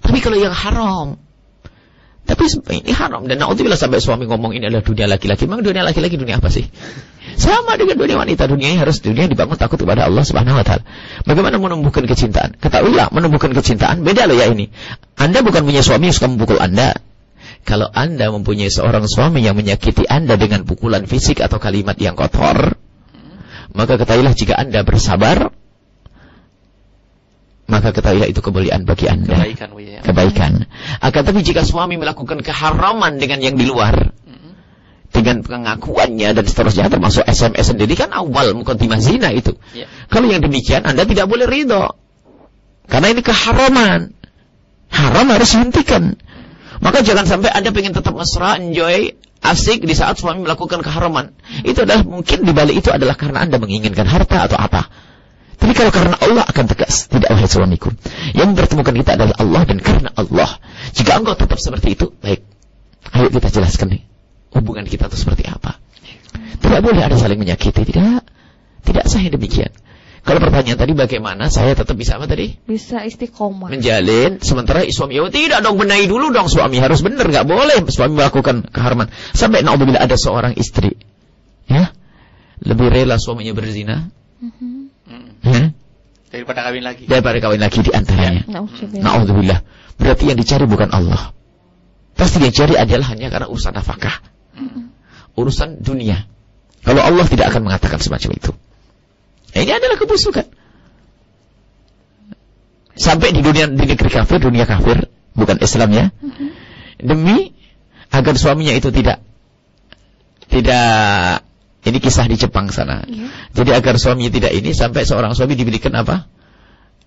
Tapi kalau yang haram, tapi ini haram dan naudzubillah sampai suami ngomong ini adalah dunia laki-laki. Memang dunia laki-laki dunia apa sih? Sama dengan dunia wanita, dunianya harus dunia dibangun takut kepada Allah Subhanahu wa taala. Bagaimana menumbuhkan kecintaan? Ketahuilah, menumbuhkan kecintaan beda loh ya ini. Anda bukan punya suami yang suka memukul Anda. Kalau Anda mempunyai seorang suami yang menyakiti Anda dengan pukulan fisik atau kalimat yang kotor, maka ketahuilah jika Anda bersabar, maka ketahuilah itu kemuliaan bagi Anda Kebaikan, ya. kebaikan. Akan tapi jika suami melakukan keharaman dengan yang di luar, dengan pengakuannya dan seterusnya, termasuk SMS sendiri kan awal mukaddimah zina itu. Ya. Kalau yang demikian Anda tidak boleh ridho. Karena ini keharaman. Haram harus dihentikan. Maka jangan sampai Anda pengen tetap mesra, enjoy, asik di saat suami melakukan keharaman. Itu adalah mungkin di balik itu adalah karena Anda menginginkan harta atau apa. Tapi kalau karena Allah akan tegas, tidak wahai suamiku. Yang mempertemukan kita adalah Allah dan karena Allah. Jika engkau tetap seperti itu, baik. Ayo kita jelaskan nih. Hubungan kita itu seperti apa. Tidak boleh ada saling menyakiti, tidak. Tidak saya demikian. Kalau pertanyaan tadi bagaimana saya tetap bisa apa tadi? Bisa istiqomah. Menjalin sementara suami oh, tidak dong benahi dulu dong suami harus benar nggak boleh suami melakukan keharaman sampai naudzubillah ada seorang istri ya lebih rela suaminya berzina Mhm. Hmm. Ya, Daripada kawin lagi. daripada kawin lagi di antaranya. Nauzubillah. Naudzubillah. Berarti yang dicari bukan Allah. Pasti yang dicari adalah hanya karena urusan nafkah. Urusan dunia. Kalau Allah tidak akan mengatakan semacam itu. Ini adalah kebusukan. Sampai di dunia di negeri kafir, dunia kafir, bukan Islam ya. Demi agar suaminya itu tidak tidak ini kisah di Jepang sana. Iya. Jadi agar suaminya tidak ini sampai seorang suami diberikan apa?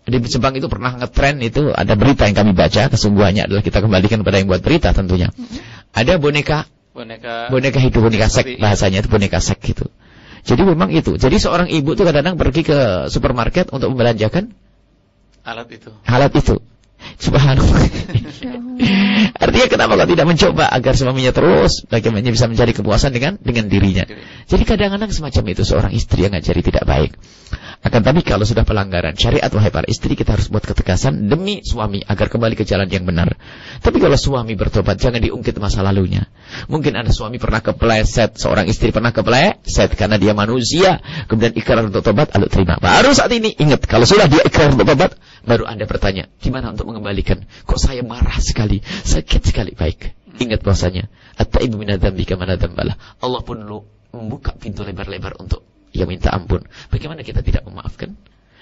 Di Jepang itu pernah ngetren itu ada berita yang kami baca kesungguhannya adalah kita kembalikan kepada yang buat berita tentunya. Ada boneka Boneka. boneka hidup boneka sek bahasanya itu boneka sek gitu. Jadi memang itu. Jadi seorang ibu tuh kadang-kadang pergi ke supermarket untuk membelanjakan alat itu. Alat itu. Subhanallah. Artinya kenapa kau tidak mencoba agar suaminya terus bagaimana bisa mencari kepuasan dengan dengan dirinya. Jadi kadang-kadang semacam itu seorang istri yang ngajari tidak baik. Akan tapi kalau sudah pelanggaran syariat wahai para istri kita harus buat ketegasan demi suami agar kembali ke jalan yang benar. Tapi kalau suami bertobat jangan diungkit masa lalunya. Mungkin ada suami pernah kepleset, seorang istri pernah kepleset karena dia manusia, kemudian ikrar untuk tobat lalu terima. Baru saat ini ingat kalau sudah dia ikrar untuk tobat baru Anda bertanya, gimana untuk mengembalikan? Kok saya marah sekali, sakit sekali. Baik, ingat bahwasanya at-taibu minadzambi kama Allah pun lu membuka pintu lebar-lebar untuk ia minta ampun. Bagaimana kita tidak memaafkan?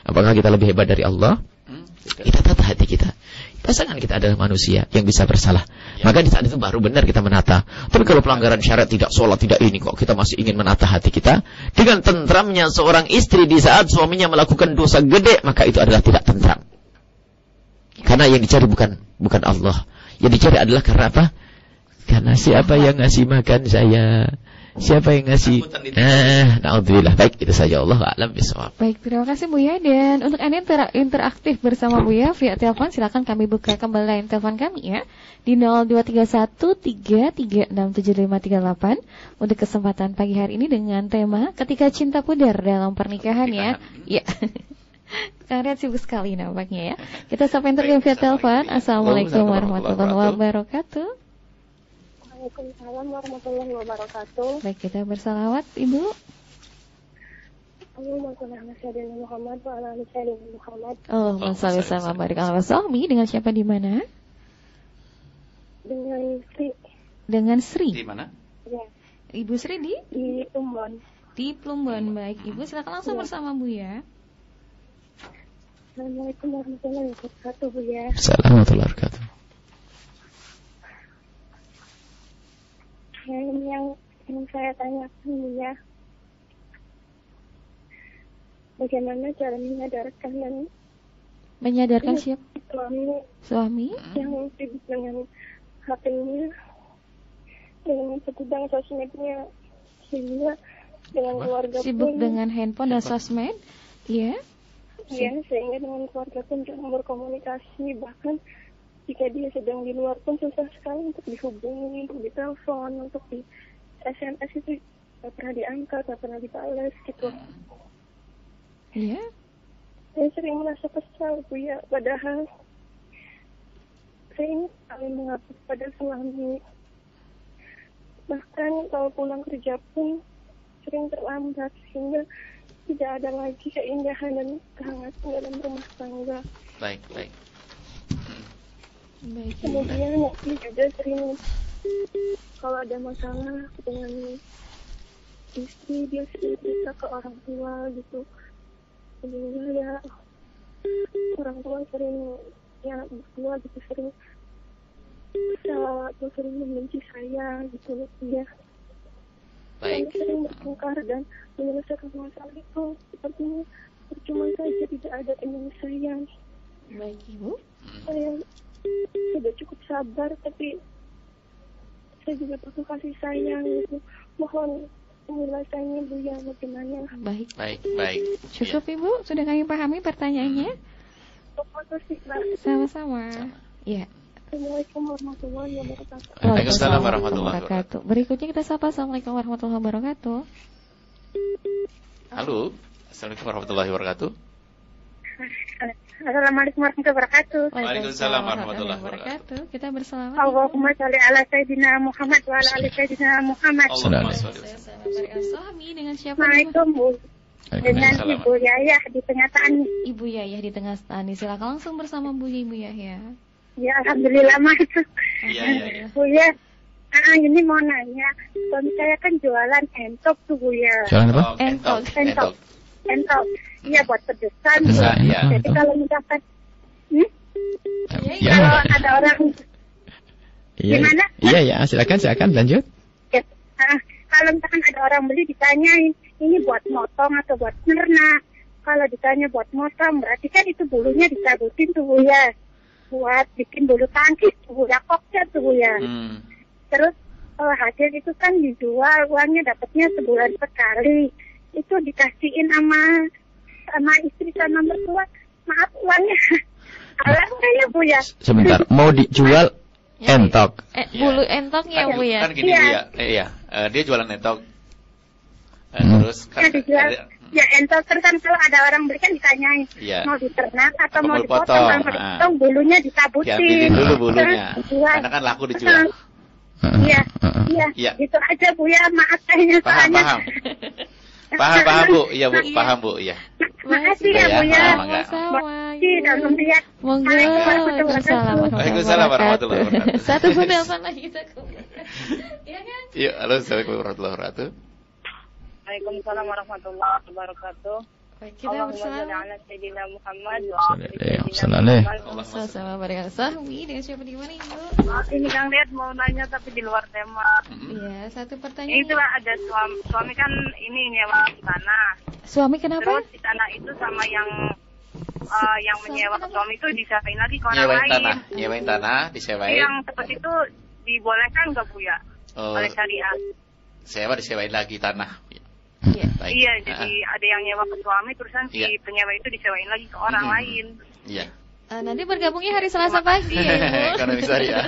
Apakah kita lebih hebat dari Allah? Hmm, kita tata hati kita. Pasangan kita adalah manusia yang bisa bersalah. Ya. Maka di saat itu baru benar kita menata. Tapi kalau pelanggaran syariat tidak sholat, tidak ini kok kita masih ingin menata hati kita. Dengan tentramnya seorang istri di saat suaminya melakukan dosa gede, maka itu adalah tidak tentram. Karena yang dicari bukan bukan Allah. Yang dicari adalah karena apa? Karena siapa yang ngasih makan saya? Siapa yang ngasih? Nah, naudzubillah. Baik, itu saja Allah alam bisawab. Baik, terima kasih Bu ya dan untuk Anda inter interaktif bersama Bu ya via telepon silakan kami buka kembali line telepon kami ya di 02313367538 untuk kesempatan pagi hari ini dengan tema ketika cinta pudar dalam pernikahan ya. Ya. Kang Rian sibuk sekali nampaknya ya. Kita sampai interview via telepon. Assalamualaikum warahmatullahi wabarakatuh. Waalaikumsalam warahmatullahi wabarakatuh. Baik, kita bersalawat, Ibu. Allahumma. Allahumma sholli sama barik ala wasahmi dengan siapa di mana? Dengan Sri. Dengan Sri. Di mana? Ya. Ibu Sri di? Di Plumbon. Di Plumbon, baik. Ibu silakan langsung ya. bersama Bu ya. Assalamualaikum warahmatullahi wabarakatuh Bu ya. Assalamualaikum warahmatullahi wabarakatuh. yang yang ingin saya tanyakan ya. Bagaimana cara menyadarkan dan menyadarkan siapa? suami. Suami? Yang sibuk dengan HP-nya dengan segudang sosmednya sehingga dengan keluarga sibuk pun, dengan handphone dan sosmed? Ya ya sehingga dengan keluarga pun jarang berkomunikasi bahkan jika dia sedang di luar pun susah sekali untuk dihubungi, untuk ditelepon, untuk di SMS itu tidak pernah diangkat, tidak pernah dibalas gitu. Iya. Yeah. Saya sering merasa kesal Bu ya, padahal saya ini saling mengabdi pada suami. Bahkan kalau pulang kerja pun sering terlambat sehingga tidak ada lagi keindahan dan kehangatan dalam rumah tangga. Baik, baik. Baik, kemudian Nabi juga sering kalau ada masalah dengan istri dia sering cerita ke orang tua gitu sehingga ya orang tua sering ya berdua gitu sering salah sering membenci saya gitu ya Baik. sering bertengkar dan menyelesaikan masalah itu. Sepertinya percuma saja tidak ada penyelesaian. Baik ibu. Saya sudah cukup sabar tapi saya juga butuh kasih sayang. Gitu mohon penjelasannya Bu ya bagaimana? Baik. Baik baik. Cukup ya. Ibu. Sudah kami pahami pertanyaannya. Sama-sama. Ya Assalamualaikum warahmatullahi wabarakatuh. Waalaikumsalam warahmatullahi wabarakatuh. Berikutnya kita sapa Assalamualaikum warahmatullahi wabarakatuh. Halo, Assalamualaikum warahmatullahi wabarakatuh. Assalamualaikum warahmatullahi wabarakatuh. Waalaikumsalam warahmatullahi wabarakatuh. Kita bersalamat. Allahumma sholli ala sayyidina Muhammad wa ala ali sayyidina Muhammad. Allahumma sholli. dengan siapa? Assalamualaikum. Dengan Ibu Yayah di tengah tani. Ibu Yayah di tengah tani. Silakan langsung bersama Bu Ibu Yayah. Ya, alhamdulillah mah itu. Iya, iya, iya. Bu ya. Ah, ini mau nanya, suami saya kan jualan entok tuh Bu ya. Jualan apa? Entok. Entok. Entok. Iya buat pedesan. Pedesan, ya. Jadi kalau misalkan hmm? Ya. kalau ada orang Iya. Gimana? Iya, ya, silakan, silakan lanjut. ya, ah, kalau misalkan ada orang beli ditanyain ini buat motong atau buat nernak. Kalau ditanya buat motong berarti kan itu bulunya dicabutin tuh Bu ya. Buat bikin bulu tangkis tuh Bu ya, koknya tuh ya. Hmm. Terus kalau hasil itu kan dijual uangnya dapatnya sebulan sekali. Itu dikasihin sama sama istri sama mertua. Maaf uangnya Alangnya ya Bu ya. Sebentar, mau dijual entok. Eh, bulu entoknya Bu ya. Kan gini Iya. Bu ya. Eh, iya, Eh, dia jualan entok. Eh, Hmm. terus kan Ya dijual. ada- Ya entok terus kan kalau ada orang beli kan ditanyain Iya. mau diternak atau Atau mau dipotong. dipotong, Kalau ah. dipotong bulunya dicabutin. diambilin dulu bulunya. Terus dijual. Karena kan laku dijual. Heeh, Iya, iya, Iya. gitu aja Bu ya, maaf kayaknya Paham, soalnya. paham. Paham, paham Bu. Iya Bu, paham Bu, iya. Makasih ya Iya, Bu ya. enggak? Sama-sama. Makasih. Monggo. Waalaikumsalam warahmatullahi wabarakatuh. Satu pun telepon lagi kita Iya kan? Iya, halo, Assalamualaikum warahmatullahi wabarakatuh. Waalaikumsalam warahmatullahi wabarakatuh. Baik, kita dengan siapa di mana Ibu? Ini Kang Lihat mau nanya tapi di luar tema. Iya, satu Ini pertanyaan. tuh ada suami, suami kan ini nyewa di tanah. Suami kenapa? Terus di tanah itu sama yang eh, yang menyewa ke suami itu disewain lagi ke orang Nyewain lain. tanah, nyewain tanah, disewain. Yang seperti itu dibolehkan nggak Bu ya? Oh, Oleh syariat. sewa disewain lagi tanah. Iya. Baik. Iya, jadi ada yang nyewa ke suami terusan si Iya. penyewa itu disewain lagi ke orang Mm-mm. lain. Iya. Eh, nanti bergabungnya hari Selasa pagi ya, Ibu. Ekonomi syariah.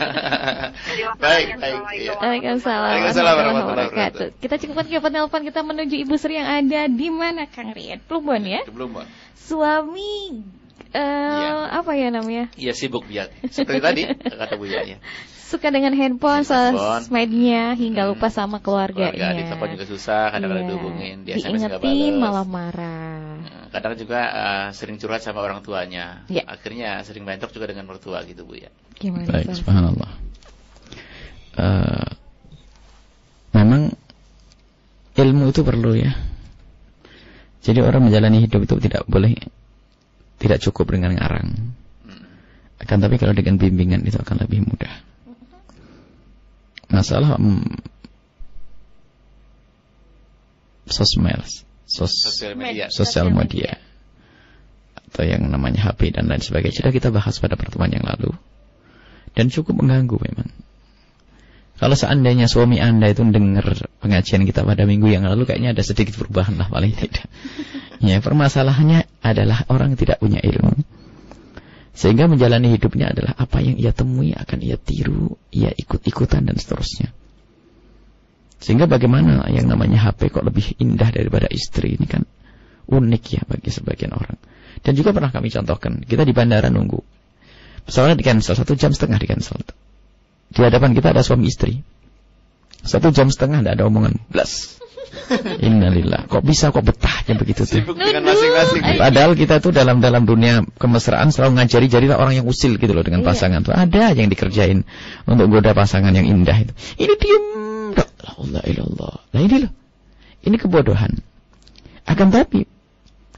Terima baik, baik. Iya. Waalaikumsalam Waalaikumsalam warahmatullahi wabarakatuh. Kita cukupkan ke penelpon kita menuju Ibu Sri yang ada di mana Kang Rian? Plumbon ya. Mbak. Suami eh Iya. apa ya namanya? Iya sibuk biar. Seperti tadi kata Bu ya. Suka dengan handphone, Handphone. sosmednya hingga Hmm. lupa sama Keluarga keluarganya. ditelepon juga susah, kadang-kadang Iya. dihubungin, di SMS Diingetin malah marah. Eh, Kadang juga eh, sering curhat sama orang tuanya. Iya. Akhirnya sering bentrok juga dengan mertua gitu Bu ya. Gimana Baik, tuh? subhanallah. Eh, memang ilmu itu perlu ya. Jadi orang menjalani hidup itu tidak boleh tidak cukup dengan ngarang. Akan tapi kalau dengan bimbingan itu akan lebih mudah. Masalah mm, sosmed, sos, Sosial media. sosial media atau yang namanya HP dan lain sebagainya sudah kita bahas pada pertemuan yang lalu dan cukup mengganggu memang. Kalau seandainya suami anda itu dengar pengajian kita pada minggu yang lalu kayaknya ada sedikit perubahan lah paling tidak. Ya permasalahannya adalah orang tidak punya ilmu. Sehingga menjalani hidupnya adalah apa yang ia temui akan ia tiru, ia ikut-ikutan dan seterusnya. Sehingga bagaimana yang namanya HP kok lebih indah daripada istri ini kan unik ya bagi sebagian orang. Dan juga pernah kami contohkan, kita di bandara nunggu. Pesawatnya di cancel, satu jam setengah di cancel. Di hadapan kita ada suami istri. Satu jam setengah tidak ada omongan. Blas. Innalillah. Kok bisa kok betahnya begitu tuh. Sibuk dengan masing-masing. Bu. Padahal kita tuh dalam dalam dunia kemesraan selalu ngajari jadilah orang yang usil gitu loh dengan Iya. pasangan tuh. Ada aja yang dikerjain untuk goda pasangan yang indah itu. Ini diem. La Allah ilallah. Nah ini loh. Ini kebodohan. Akan tapi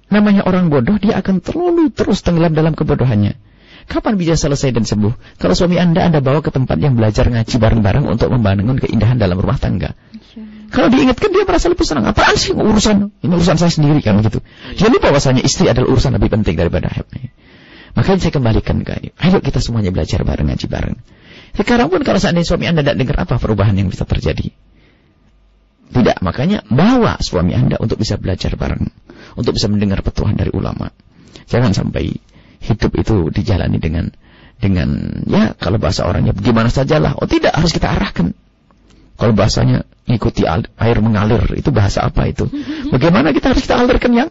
namanya orang bodoh dia akan terlalu terus tenggelam dalam kebodohannya. Kapan bisa selesai dan sembuh? Kalau suami Anda Anda bawa ke tempat yang belajar ngaji bareng-bareng untuk membangun keindahan dalam rumah tangga. Kalau diingatkan dia merasa lebih senang. Apaan sih urusan? Ini urusan saya sendiri kan begitu. Dia lupa bahwasanya istri adalah urusan lebih penting daripada hidupnya. Makanya saya kembalikan ke ayo kita semuanya belajar bareng ngaji bareng. Sekarang pun kalau seandainya suami Anda tidak dengar apa perubahan yang bisa terjadi. Tidak, makanya bawa suami Anda untuk bisa belajar bareng, untuk bisa mendengar petuahan dari ulama. Jangan sampai hidup itu dijalani dengan dengan ya kalau bahasa orangnya gimana sajalah. Oh tidak, harus kita arahkan. Kalau bahasanya ikuti air mengalir, itu bahasa apa itu? Bagaimana kita harus kita alirkan yang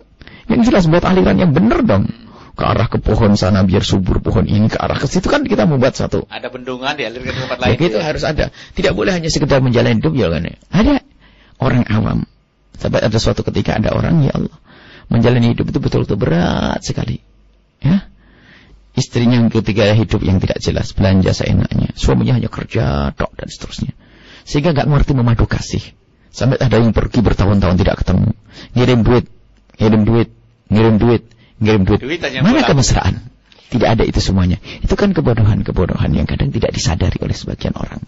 yang jelas buat aliran yang benar dong. Ke arah ke pohon sana biar subur pohon ini ke arah ke situ kan kita membuat satu Ada bendungan dialirkan ke tempat Ya lain. gitu harus ada. Tidak boleh hanya sekedar menjalani hidup ya kan. ya. Ada orang awam. Sampai ada suatu ketika ada orang ya Allah menjalani hidup itu betul-betul berat sekali. Ya. Istrinya yang ketiga hidup yang tidak jelas, belanja seenaknya. Suaminya hanya kerja, tok dan seterusnya. Sehingga nggak mengerti memadu kasih. Sampai ada yang pergi bertahun-tahun tidak ketemu. Ngirim duit, ngirim duit, ngirim duit, ngirim duit. Duit Mana kemesraan? Tidak ada itu semuanya. Itu kan kebodohan-kebodohan yang kadang tidak disadari oleh sebagian orang.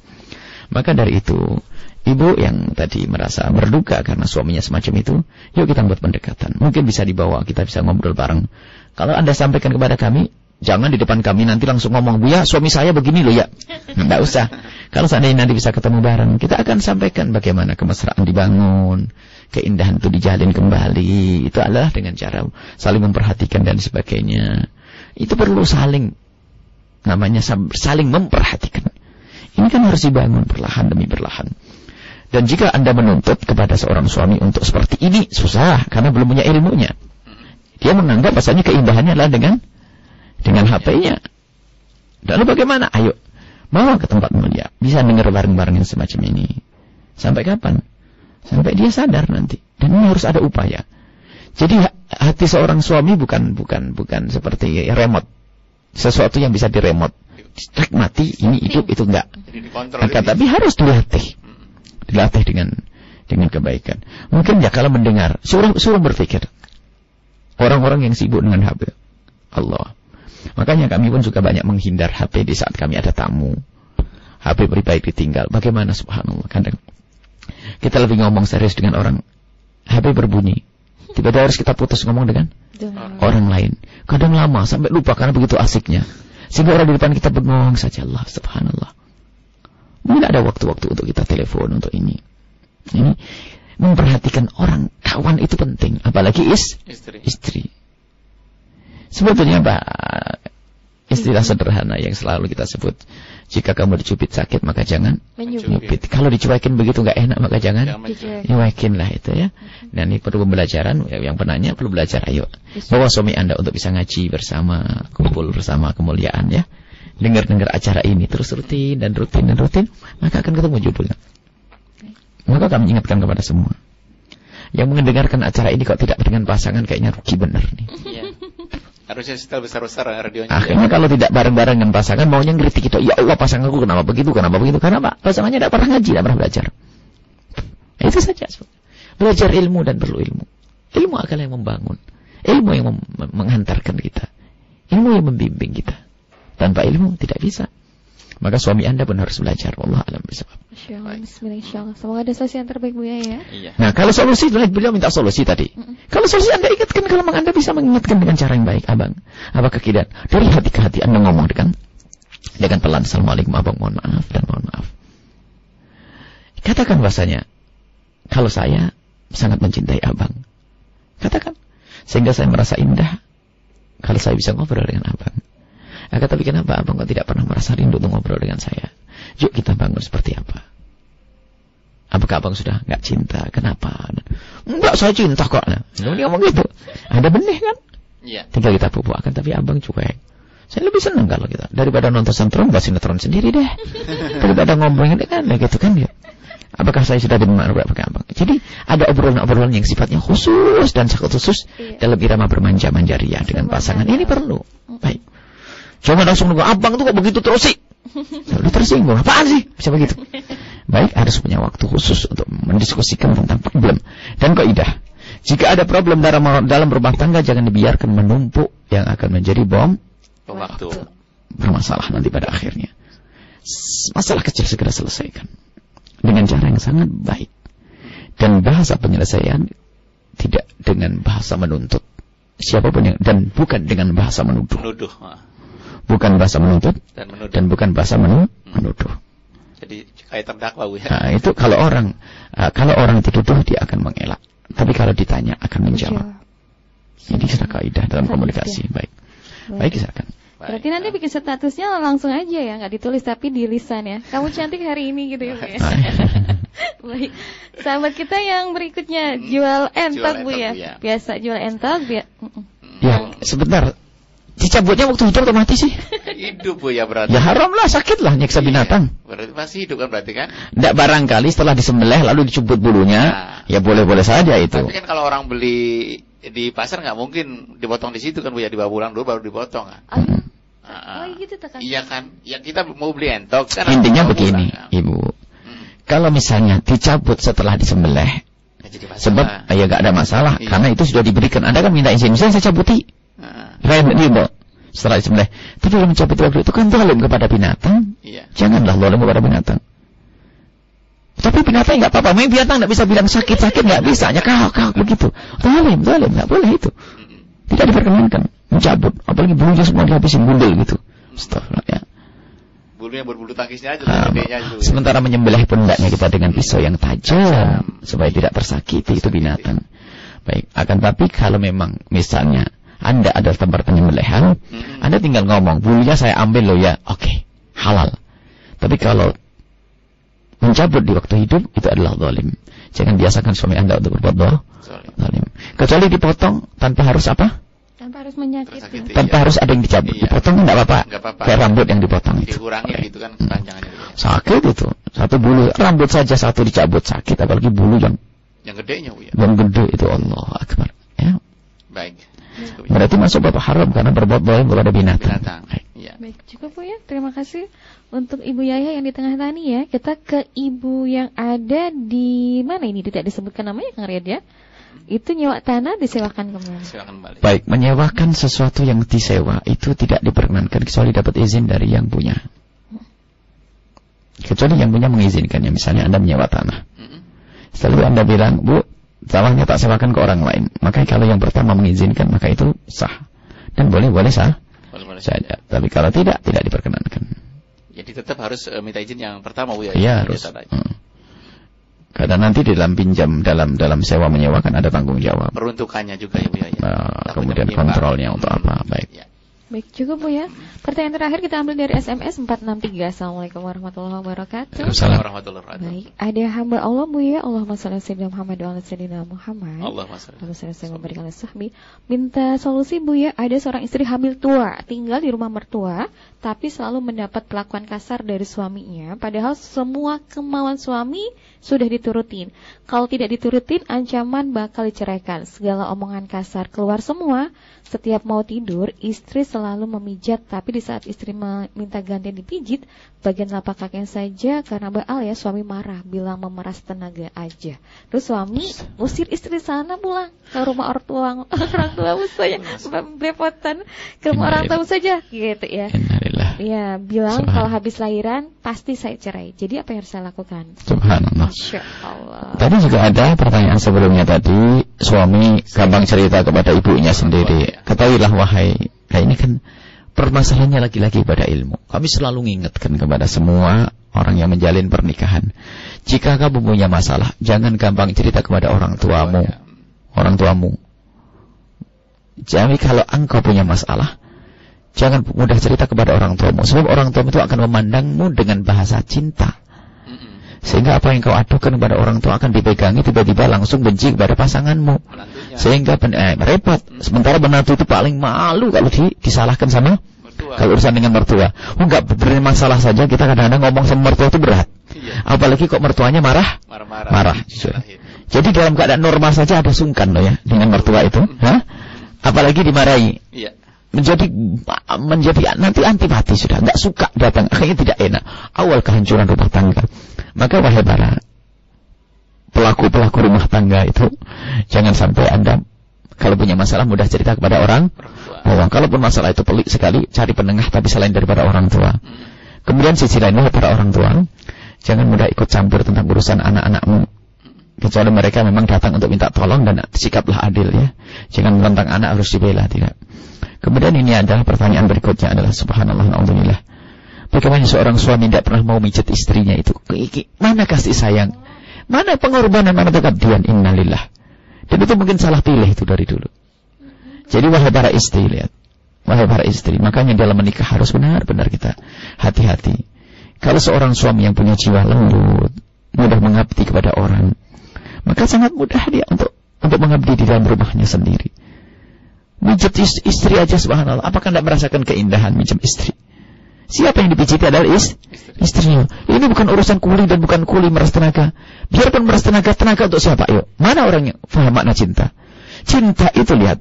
Maka dari itu, ibu yang tadi merasa berduka karena suaminya semacam itu, yuk kita buat pendekatan. Mungkin bisa dibawa, kita bisa ngobrol bareng. Kalau Anda sampaikan kepada kami, jangan di depan kami nanti langsung ngomong, Bu ya, suami saya begini loh ya. Tidak usah. Kalau seandainya nanti bisa ketemu bareng, kita akan sampaikan bagaimana kemesraan dibangun, keindahan itu dijalin kembali. Itu adalah dengan cara saling memperhatikan dan sebagainya. Itu perlu saling namanya saling memperhatikan. Ini kan harus dibangun perlahan demi perlahan. Dan jika Anda menuntut kepada seorang suami untuk seperti ini, susah karena belum punya ilmunya. Dia menganggap bahasanya keindahannya adalah dengan dengan HP-nya. Lalu bagaimana? Ayo, bawa ke tempat mulia. Bisa dengar bareng-bareng yang semacam ini. Sampai kapan? Sampai dia sadar nanti. Dan ini harus ada upaya. Jadi hati seorang suami bukan bukan bukan seperti remote. Sesuatu yang bisa diremot. Strek mati, ini hidup, itu enggak. Maka, tapi harus dilatih dilatih dengan dengan kebaikan. Mungkin ya kalau mendengar, suruh suruh berpikir. Orang-orang yang sibuk dengan HP. Allah. Makanya kami pun juga banyak menghindar HP di saat kami ada tamu. HP pribadi ditinggal. Bagaimana subhanallah kadang kita lebih ngomong serius dengan orang. HP berbunyi. Tiba-tiba harus kita putus ngomong dengan orang lain. Kadang lama sampai lupa karena begitu asiknya. Sehingga orang di depan kita bengong saja Allah subhanallah. Tidak ada waktu-waktu untuk kita telepon untuk ini. Ini memperhatikan orang kawan itu penting, apalagi is istri. istri. Sebetulnya Pak istilah sederhana yang selalu kita sebut jika kamu dicubit sakit maka jangan menyubit. Kalau dicuekin begitu nggak enak maka jangan nyuekin lah itu ya. Dan ini perlu pembelajaran yang penanya perlu belajar ayo bawa suami anda untuk bisa ngaji bersama kumpul bersama kemuliaan ya dengar-dengar acara ini terus rutin dan rutin dan rutin, maka akan ketemu judulnya. Maka kami ingatkan kepada semua. Yang mendengarkan acara ini kok tidak dengan pasangan kayaknya rugi benar nih. Harusnya setel besar-besar radionya. Akhirnya kalau tidak bareng-bareng dengan pasangan maunya ngeritik itu. Ya Allah pasanganku kenapa begitu, kenapa begitu. Karena Pak, pasangannya tidak pernah ngaji, tidak pernah belajar. Itu saja. Belajar ilmu dan perlu ilmu. Ilmu akan yang membangun. Ilmu yang mem menghantarkan kita. Ilmu yang membimbing kita. Tanpa ilmu tidak bisa. Maka suami anda pun harus belajar. Allah alam bersabab. Bismillah, Semoga ada solusi yang terbaik Bu ya. ya. Iya. Nah kalau solusi, beliau minta solusi tadi. Mm -mm. Kalau solusi anda ingatkan, kalau memang anda bisa mengingatkan dengan cara yang baik, abang. Apa kekidan? Dari hati ke hati anda ngomong dengan dengan pelan. Assalamualaikum abang, mohon maaf dan mohon maaf. Katakan bahasanya, kalau saya sangat mencintai abang. Katakan. Sehingga saya merasa indah kalau saya bisa ngobrol dengan abang. Akan tapi kenapa abang kok tidak pernah merasa rindu untuk ngobrol dengan saya? Yuk kita bangun seperti apa? Apakah abang sudah nggak cinta? Kenapa? Enggak, saya cinta kok. Nah, dia ngomong gitu. Ada benih kan? Iya. Tinggal kita pupuk akan tapi abang cuek. Saya lebih senang kalau kita daripada nonton sinetron, buat sinetron sendiri deh. daripada ngomongin kan, gitu kan ya. Apakah saya sudah dimengerti berapa abang? Jadi ada obrolan-obrolan yang sifatnya khusus dan sangat khusus iya. dalam irama bermanja-manja ria dengan pasangan. Ini perlu. Baik. Jangan langsung nunggu abang tuh kok begitu terus sih. Lalu tersinggung, apaan sih? Bisa begitu. Baik, harus punya waktu khusus untuk mendiskusikan tentang problem. Dan kaidah, jika ada problem dalam, dalam rumah tangga, jangan dibiarkan menumpuk yang akan menjadi bom waktu. Bermasalah nanti pada akhirnya. Masalah kecil segera selesaikan. Dengan cara yang sangat baik. Dan bahasa penyelesaian tidak dengan bahasa menuntut. Siapa pun yang, dan bukan dengan bahasa menuduh. Menuduh. Bukan bahasa menuntut dan, menuduh. dan bukan bahasa menu, hmm. menuduh. Jadi kayak terdakwa ya. Nah, itu kalau orang uh, kalau orang dituduh dia akan mengelak, tapi kalau ditanya akan menjawab. Ini sudah kaidah dalam komunikasi. Baik. Baik, silakan. Berarti nanti bikin statusnya langsung aja ya, nggak ditulis tapi di lisan ya. Kamu cantik hari ini gitu ya. ya. Baik. Sahabat kita yang berikutnya jual entok Bu ya. ya. Biasa jual entok ya. Ya, sebentar Dicabutnya waktu hidup atau mati sih? Hidup bu ya berarti. Ya haram lah, sakit lah nyeksa iya, binatang. Berarti masih hidup kan berarti kan? Tidak barangkali setelah disembelih lalu dicubut bulunya, nah. ya boleh-boleh saja itu. Tapi kan kalau orang beli di pasar nggak mungkin dipotong di situ kan bu ya dibawa pulang dulu baru dipotong kan? Oh, hmm. oh gitu kan? Iya kan? Ya kita mau beli entok kan? Intinya begini, pulang, kan? ibu. Hmm. Kalau misalnya dicabut setelah disembelih, ya, sebab ya gak ada masalah iya. karena itu sudah diberikan. Anda kan minta izin, misalnya saya cabuti. Rem ridho setelah disembelih. Tapi kalau mencabut waktu itu kan zalim kepada binatang. Iya. Janganlah zalim kepada binatang. Tapi binatang nggak apa-apa. Main binatang nggak bisa bilang sakit-sakit nggak bisa. Hanya kau kau begitu. Zalim, zalim nggak boleh itu. Tidak diperkenankan mencabut. Apalagi bulunya semua dihabisin bundel gitu. Astagfirullah ya. Bulunya berbulu tangkisnya aja. Uh, sementara menyembelih pundaknya kita dengan pisau yang tajam supaya tidak tersakiti itu binatang. Baik, akan tapi kalau memang misalnya anda ada tempat penyembelihan, hmm. Anda tinggal ngomong, bulunya saya ambil loh ya, oke, okay, halal. Tapi kalau mencabut di waktu hidup itu adalah zalim. Jangan biasakan suami Anda untuk berbuat zalim. Kecuali dipotong tanpa harus apa? Tanpa harus menyakiti. Tanpa iya. harus ada yang dicabut. Iya. Dipotong enggak apa-apa. Kayak rambut yang dipotong itu. Dikurangi gitu kan kepanjangannya. Sakit itu. Satu bulu rambut saja satu dicabut sakit apalagi bulu yang yang gedenya ya. Yang gede itu Allah Akbar. Ya. Baik. Berarti masuk bapak haram karena berbuat zalim kepada binatang. binatang. Baik. Ya. Baik, cukup Bu ya. Terima kasih untuk Ibu Yaya yang di tengah tani ya. Kita ke Ibu yang ada di mana ini tidak disebutkan namanya Kang Riyad ya. Itu nyewa tanah disewakan ke mana? Disewakan balik. Baik, menyewakan sesuatu yang disewa itu tidak diperkenankan kecuali dapat izin dari yang punya. Kecuali yang punya mengizinkannya. Misalnya Anda menyewa tanah. Selalu Anda bilang, Bu, tanahnya tak sewakan ke orang lain. Maka kalau yang pertama mengizinkan, maka itu sah. Dan boleh-boleh sah boleh, boleh. saja. Tapi kalau tidak, tidak diperkenankan. Jadi tetap harus uh, minta izin yang pertama Bu ya. Iya harus. Hmm. Karena nanti di dalam pinjam dalam dalam sewa menyewakan ada tanggung jawab. Peruntukannya juga ya Bu ya. Nah, kemudian kontrolnya untuk apa? Baik. Ya. Baik, cukup Bu ya. Pertanyaan terakhir kita ambil dari SMS 463. Assalamualaikum warahmatullahi wabarakatuh. Assalamualaikum warahmatullahi wabarakatuh. Baik, ada hamba Allah Bu ya. Allahumma shalli ala Muhammad wa ala sayyidina Muhammad. Allahumma shalli wa sahbi. Minta solusi Bu ya. Ada seorang istri hamil tua, tinggal di rumah mertua, tapi selalu mendapat perlakuan kasar dari suaminya, padahal semua kemauan suami sudah diturutin. Kalau tidak diturutin, ancaman bakal diceraikan. Segala omongan kasar keluar semua. Setiap mau tidur, istri selalu memijat, tapi di saat istri meminta gantian dipijit, bagian telapak kakinya saja karena baal ya suami marah, bilang memeras tenaga aja. Terus suami usir istri sana pulang ke rumah orang tua, orang tua saja, belepotan ke rumah orang tua saja, gitu ya. Ya, bilang kalau habis lahiran pasti saya cerai. Jadi apa yang harus saya lakukan? Subhanallah. Allah. Tadi juga ada pertanyaan sebelumnya tadi, suami gampang cerita kepada ibunya sendiri Ketahuilah wahai, nah ini kan permasalahannya lagi-lagi pada ilmu. Kami selalu mengingatkan kepada semua orang yang menjalin pernikahan. Jika kamu punya masalah, jangan gampang cerita kepada orang tuamu. Orang tuamu. Jadi kalau engkau punya masalah, jangan mudah cerita kepada orang tuamu. Sebab orang tuamu itu akan memandangmu dengan bahasa cinta. Sehingga apa yang kau adukan kepada orang tua akan dipegangi tiba-tiba langsung benci kepada pasanganmu. Sehingga eh, repot. Sementara menantu itu paling malu kalau di, disalahkan sama mertua. kalau urusan dengan mertua. Oh enggak beri masalah saja kita kadang-kadang ngomong sama mertua itu berat. Iya. Apalagi kok mertuanya marah? Marah. Marah. Jadi dalam keadaan normal saja ada sungkan loh ya dengan mertua itu. Hah? Apalagi dimarahi. Iya menjadi menjadi nanti antipati sudah nggak suka datang akhirnya tidak enak awal kehancuran rumah tangga maka wahai para pelaku-pelaku rumah tangga itu jangan sampai Anda kalau punya masalah mudah cerita kepada orang tua. Kalaupun masalah itu pelik sekali, cari penengah tapi selain daripada orang tua. Kemudian sisi lainnya para orang tua, jangan mudah ikut campur tentang urusan anak-anakmu. Kecuali mereka memang datang untuk minta tolong dan sikaplah adil ya. Jangan tentang anak harus dibela, tidak. Kemudian ini adalah pertanyaan berikutnya adalah subhanallah naudzubillah. Bagaimana seorang suami tidak pernah mau mijat istrinya itu? Mana kasih sayang? Mana pengorbanan, mana pengabdian? Innalillah. Dan itu mungkin salah pilih itu dari dulu. Jadi wahai para istri, lihat. Wahai para istri, makanya dalam menikah harus benar-benar kita hati-hati. Kalau seorang suami yang punya jiwa lembut, mudah mengabdi kepada orang, maka sangat mudah dia untuk untuk mengabdi di dalam rumahnya sendiri. Mijat istri aja subhanallah. Apakah tidak merasakan keindahan mijat istri? Siapa yang dipijiti adalah is, istrinya. Ini bukan urusan kuli dan bukan kuli meras tenaga. Biarpun meras tenaga, tenaga untuk siapa? Yuk, mana orang yang faham makna cinta? Cinta itu lihat.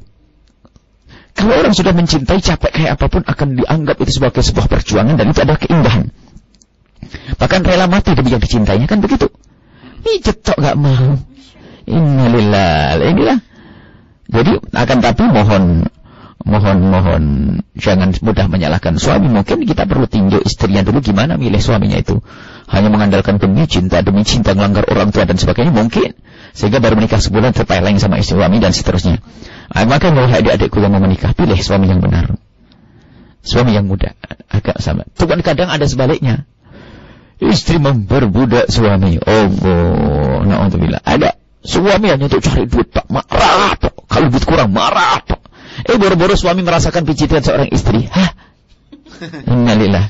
Kalau orang sudah mencintai, capek kayak apa pun akan dianggap itu sebagai sebuah perjuangan dan itu adalah keindahan. Bahkan rela mati demi yang dicintainya kan begitu. Ini cetok gak mau. Innalillah. Inilah. Jadi akan tapi mohon mohon-mohon jangan mudah menyalahkan suami. Mungkin kita perlu tinjau istrinya dulu gimana milih suaminya itu. Hanya mengandalkan demi cinta, demi cinta melanggar orang tua dan sebagainya mungkin. Sehingga baru menikah sebulan terpeleng sama istri suami dan seterusnya. Maka kalau adik-adikku yang mau menikah, pilih suami yang benar. Suami yang muda. Agak sama. Itu kan kadang ada sebaliknya. Istri memperbudak suami. Oh, oh na'udzubillah. Ada. Suami hanya untuk cari duit, Pak. Marah, Pak. Kalau duit kurang, marah, Pak Eh boro-boro suami merasakan pijitan seorang istri. Hah? Innalillah.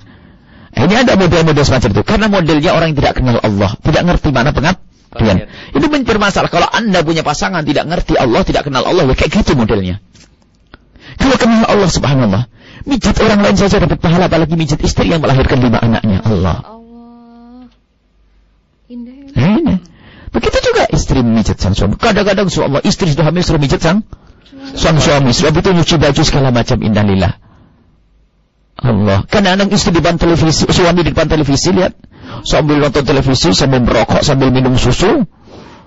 Ini ada model-model semacam itu. Karena modelnya orang yang tidak kenal Allah. Tidak ngerti mana pengabdian. Itu bermasalah. Kalau anda punya pasangan tidak ngerti Allah, tidak kenal Allah. Ya kayak gitu modelnya. Kalau kenal Allah subhanallah. Mijit orang lain saja dapat pahala. Apalagi mijit istri yang melahirkan lima anaknya. Allah. Allah. Indah. Nah, Begitu juga istri memijit sang suami. Kadang-kadang Allah istri sudah hamil suruh mijit sang sang suami. Sebab itu nyuci baju segala macam indah lillah. Allah. Karena anak istri di depan televisi, suami di depan televisi lihat sambil nonton televisi, sambil merokok, sambil minum susu,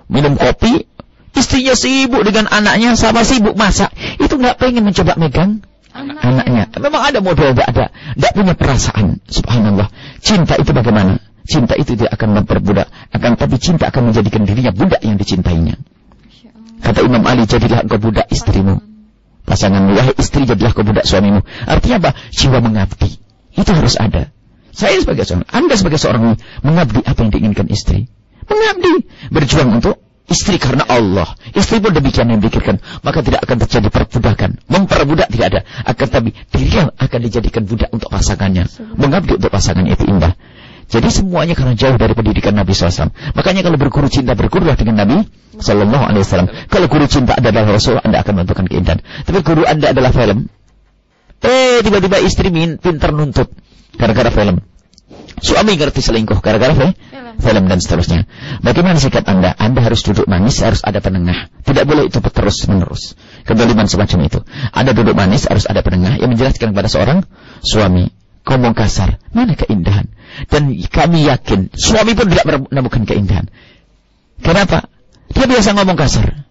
minum kopi, istrinya sibuk dengan anaknya sama sibuk masak. Itu nggak pengen mencoba megang Anak. anaknya. Memang ada model, tidak ada, tidak punya perasaan. Subhanallah. Cinta itu bagaimana? Cinta itu tidak akan memperbudak, akan tapi cinta akan menjadikan dirinya budak yang dicintainya. Kata Imam Ali, jadilah engkau budak istrimu pasanganmu. Wahai istri jadilah kau budak suamimu. Artinya apa? Jiwa mengabdi. Itu harus ada. Saya sebagai seorang, Anda sebagai seorang mengabdi apa yang diinginkan istri. Mengabdi. Berjuang untuk istri karena Allah. Istri pun demikian yang dipikirkan. Maka tidak akan terjadi perbudakan. Memperbudak tidak ada. Akan tapi dirinya akan dijadikan budak untuk pasangannya. Mengabdi untuk pasangannya itu indah. Jadi semuanya karena jauh dari pendidikan Nabi SAW. Makanya kalau berguru cinta, bergurulah dengan Nabi Sallallahu Alaihi Wasallam. Kalau guru cinta adalah Rasul, Anda akan menentukan keindahan. Tapi guru Anda adalah film. Eh, tiba-tiba istri min, pintar nuntut. Gara-gara film. Suami ngerti selingkuh. Gara-gara film. film dan seterusnya. Bagaimana sikap Anda? Anda harus duduk manis, harus ada penengah. Tidak boleh itu terus menerus. Kedoliman semacam itu. Anda duduk manis, harus ada penengah yang menjelaskan kepada seorang suami ngomong kasar. Mana keindahan? Dan kami yakin, suami pun tidak menemukan keindahan. Kenapa? Dia biasa ngomong kasar.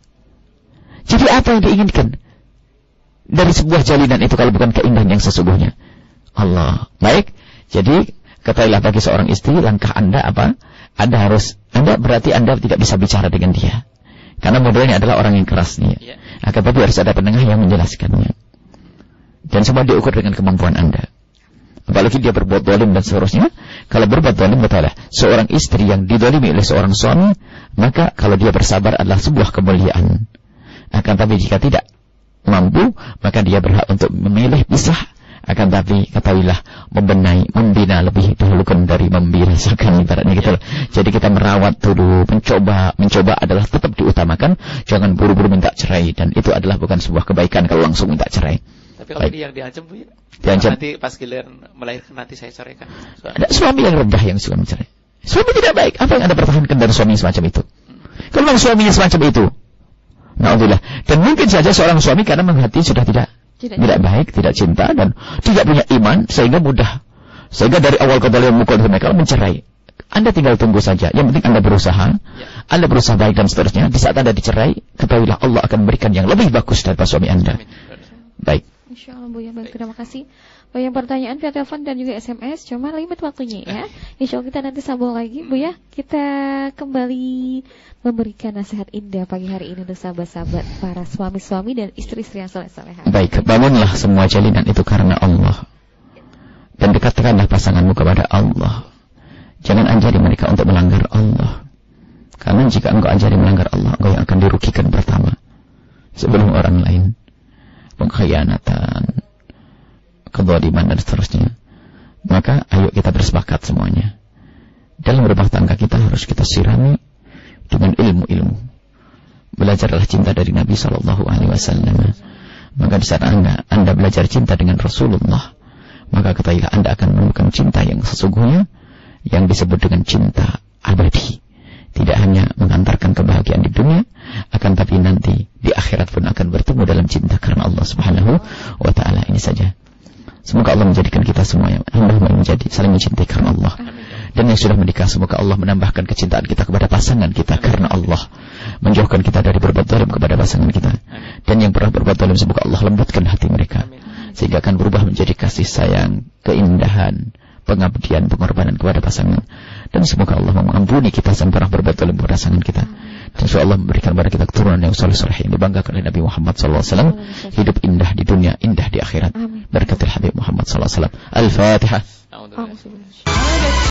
Jadi apa yang diinginkan? Dari sebuah jalinan itu kalau bukan keindahan yang sesungguhnya. Allah. Baik. Jadi, ketahuilah bagi seorang istri, langkah Anda apa? Anda harus, Anda berarti Anda tidak bisa bicara dengan dia. Karena modelnya adalah orang yang keras nih. Ya. Akan tapi harus ada penengah yang menjelaskannya. Dan semua diukur dengan kemampuan Anda. Apalagi dia berbuat dolim dan seterusnya. Kalau berbuat dolim, betul Seorang istri yang didolimi oleh seorang suami, maka kalau dia bersabar adalah sebuah kemuliaan. Akan tapi jika tidak mampu, maka dia berhak untuk memilih pisah. Akan tapi ketahuilah membenahi, membina lebih dahulu kan dari membinasakan ibaratnya gitu loh. Jadi kita merawat dulu, mencoba, mencoba adalah tetap diutamakan. Jangan buru-buru minta cerai dan itu adalah bukan sebuah kebaikan kalau langsung minta cerai. Tapi kalau ini yang diancam Bu ya. Diancam. Nanti pas giliran melahirkan nanti saya ceraikan. Suami. Ada suami yang rendah yang suka mencerai. Suami tidak baik. Apa yang Anda pertahankan dari suami semacam itu? Hmm. Kalau memang suaminya semacam itu. Alhamdulillah. Dan mungkin saja seorang suami karena menghati sudah tidak tidak, tidak baik, tidak cinta dan tidak punya iman sehingga mudah sehingga dari awal kembali memukul mereka mencerai. Anda tinggal tunggu saja. Yang penting Anda berusaha. Ya. Anda berusaha baik dan seterusnya. Di saat Anda dicerai, ketahuilah Allah akan memberikan yang lebih bagus daripada suami Anda. Baik. Insya Allah Bu ya, baik terima kasih. Banyak pertanyaan via telepon dan juga SMS, cuma limit waktunya ya. Insya Allah kita nanti sambung lagi Bu ya. Kita kembali memberikan nasihat indah pagi hari ini untuk sahabat-sahabat para suami-suami dan istri-istri yang soleh-soleh. Baik, bangunlah semua jalinan itu karena Allah. Dan dekatkanlah pasanganmu kepada Allah. Jangan ajari mereka untuk melanggar Allah. Karena jika engkau ajari melanggar Allah, engkau yang akan dirugikan pertama. Sebelum orang lain pengkhianatan, kezaliman dan seterusnya. Maka ayo kita bersepakat semuanya. Dalam rumah tangga kita harus kita sirami dengan ilmu-ilmu. Belajarlah cinta dari Nabi Shallallahu Alaihi Wasallam. Maka di saat anda, anda belajar cinta dengan Rasulullah, maka ketahuilah anda akan menemukan cinta yang sesungguhnya, yang disebut dengan cinta abadi. Tidak hanya mengantarkan kebahagiaan di dunia, akan tapi nanti di akhirat pun akan bertemu dalam cinta karena Allah Subhanahu wa taala ini saja. Semoga Allah menjadikan kita semua yang hamba menjadi saling mencintai karena Allah. Dan yang sudah menikah semoga Allah menambahkan kecintaan kita kepada pasangan kita karena Allah. Menjauhkan kita dari berbuat zalim kepada pasangan kita. Dan yang pernah berbuat zalim semoga Allah lembutkan hati mereka. Sehingga akan berubah menjadi kasih sayang, keindahan, pengabdian, pengorbanan kepada pasangan. Dan semoga Allah mengampuni kita sampai pernah berbuat zalim kepada pasangan kita. Dan Allah memberikan kepada kita keturunan yang soleh soleh yang dibanggakan oleh Nabi Muhammad SAW. Hidup indah di dunia, indah di akhirat. Berkatil Habib Muhammad SAW. Al-Fatihah.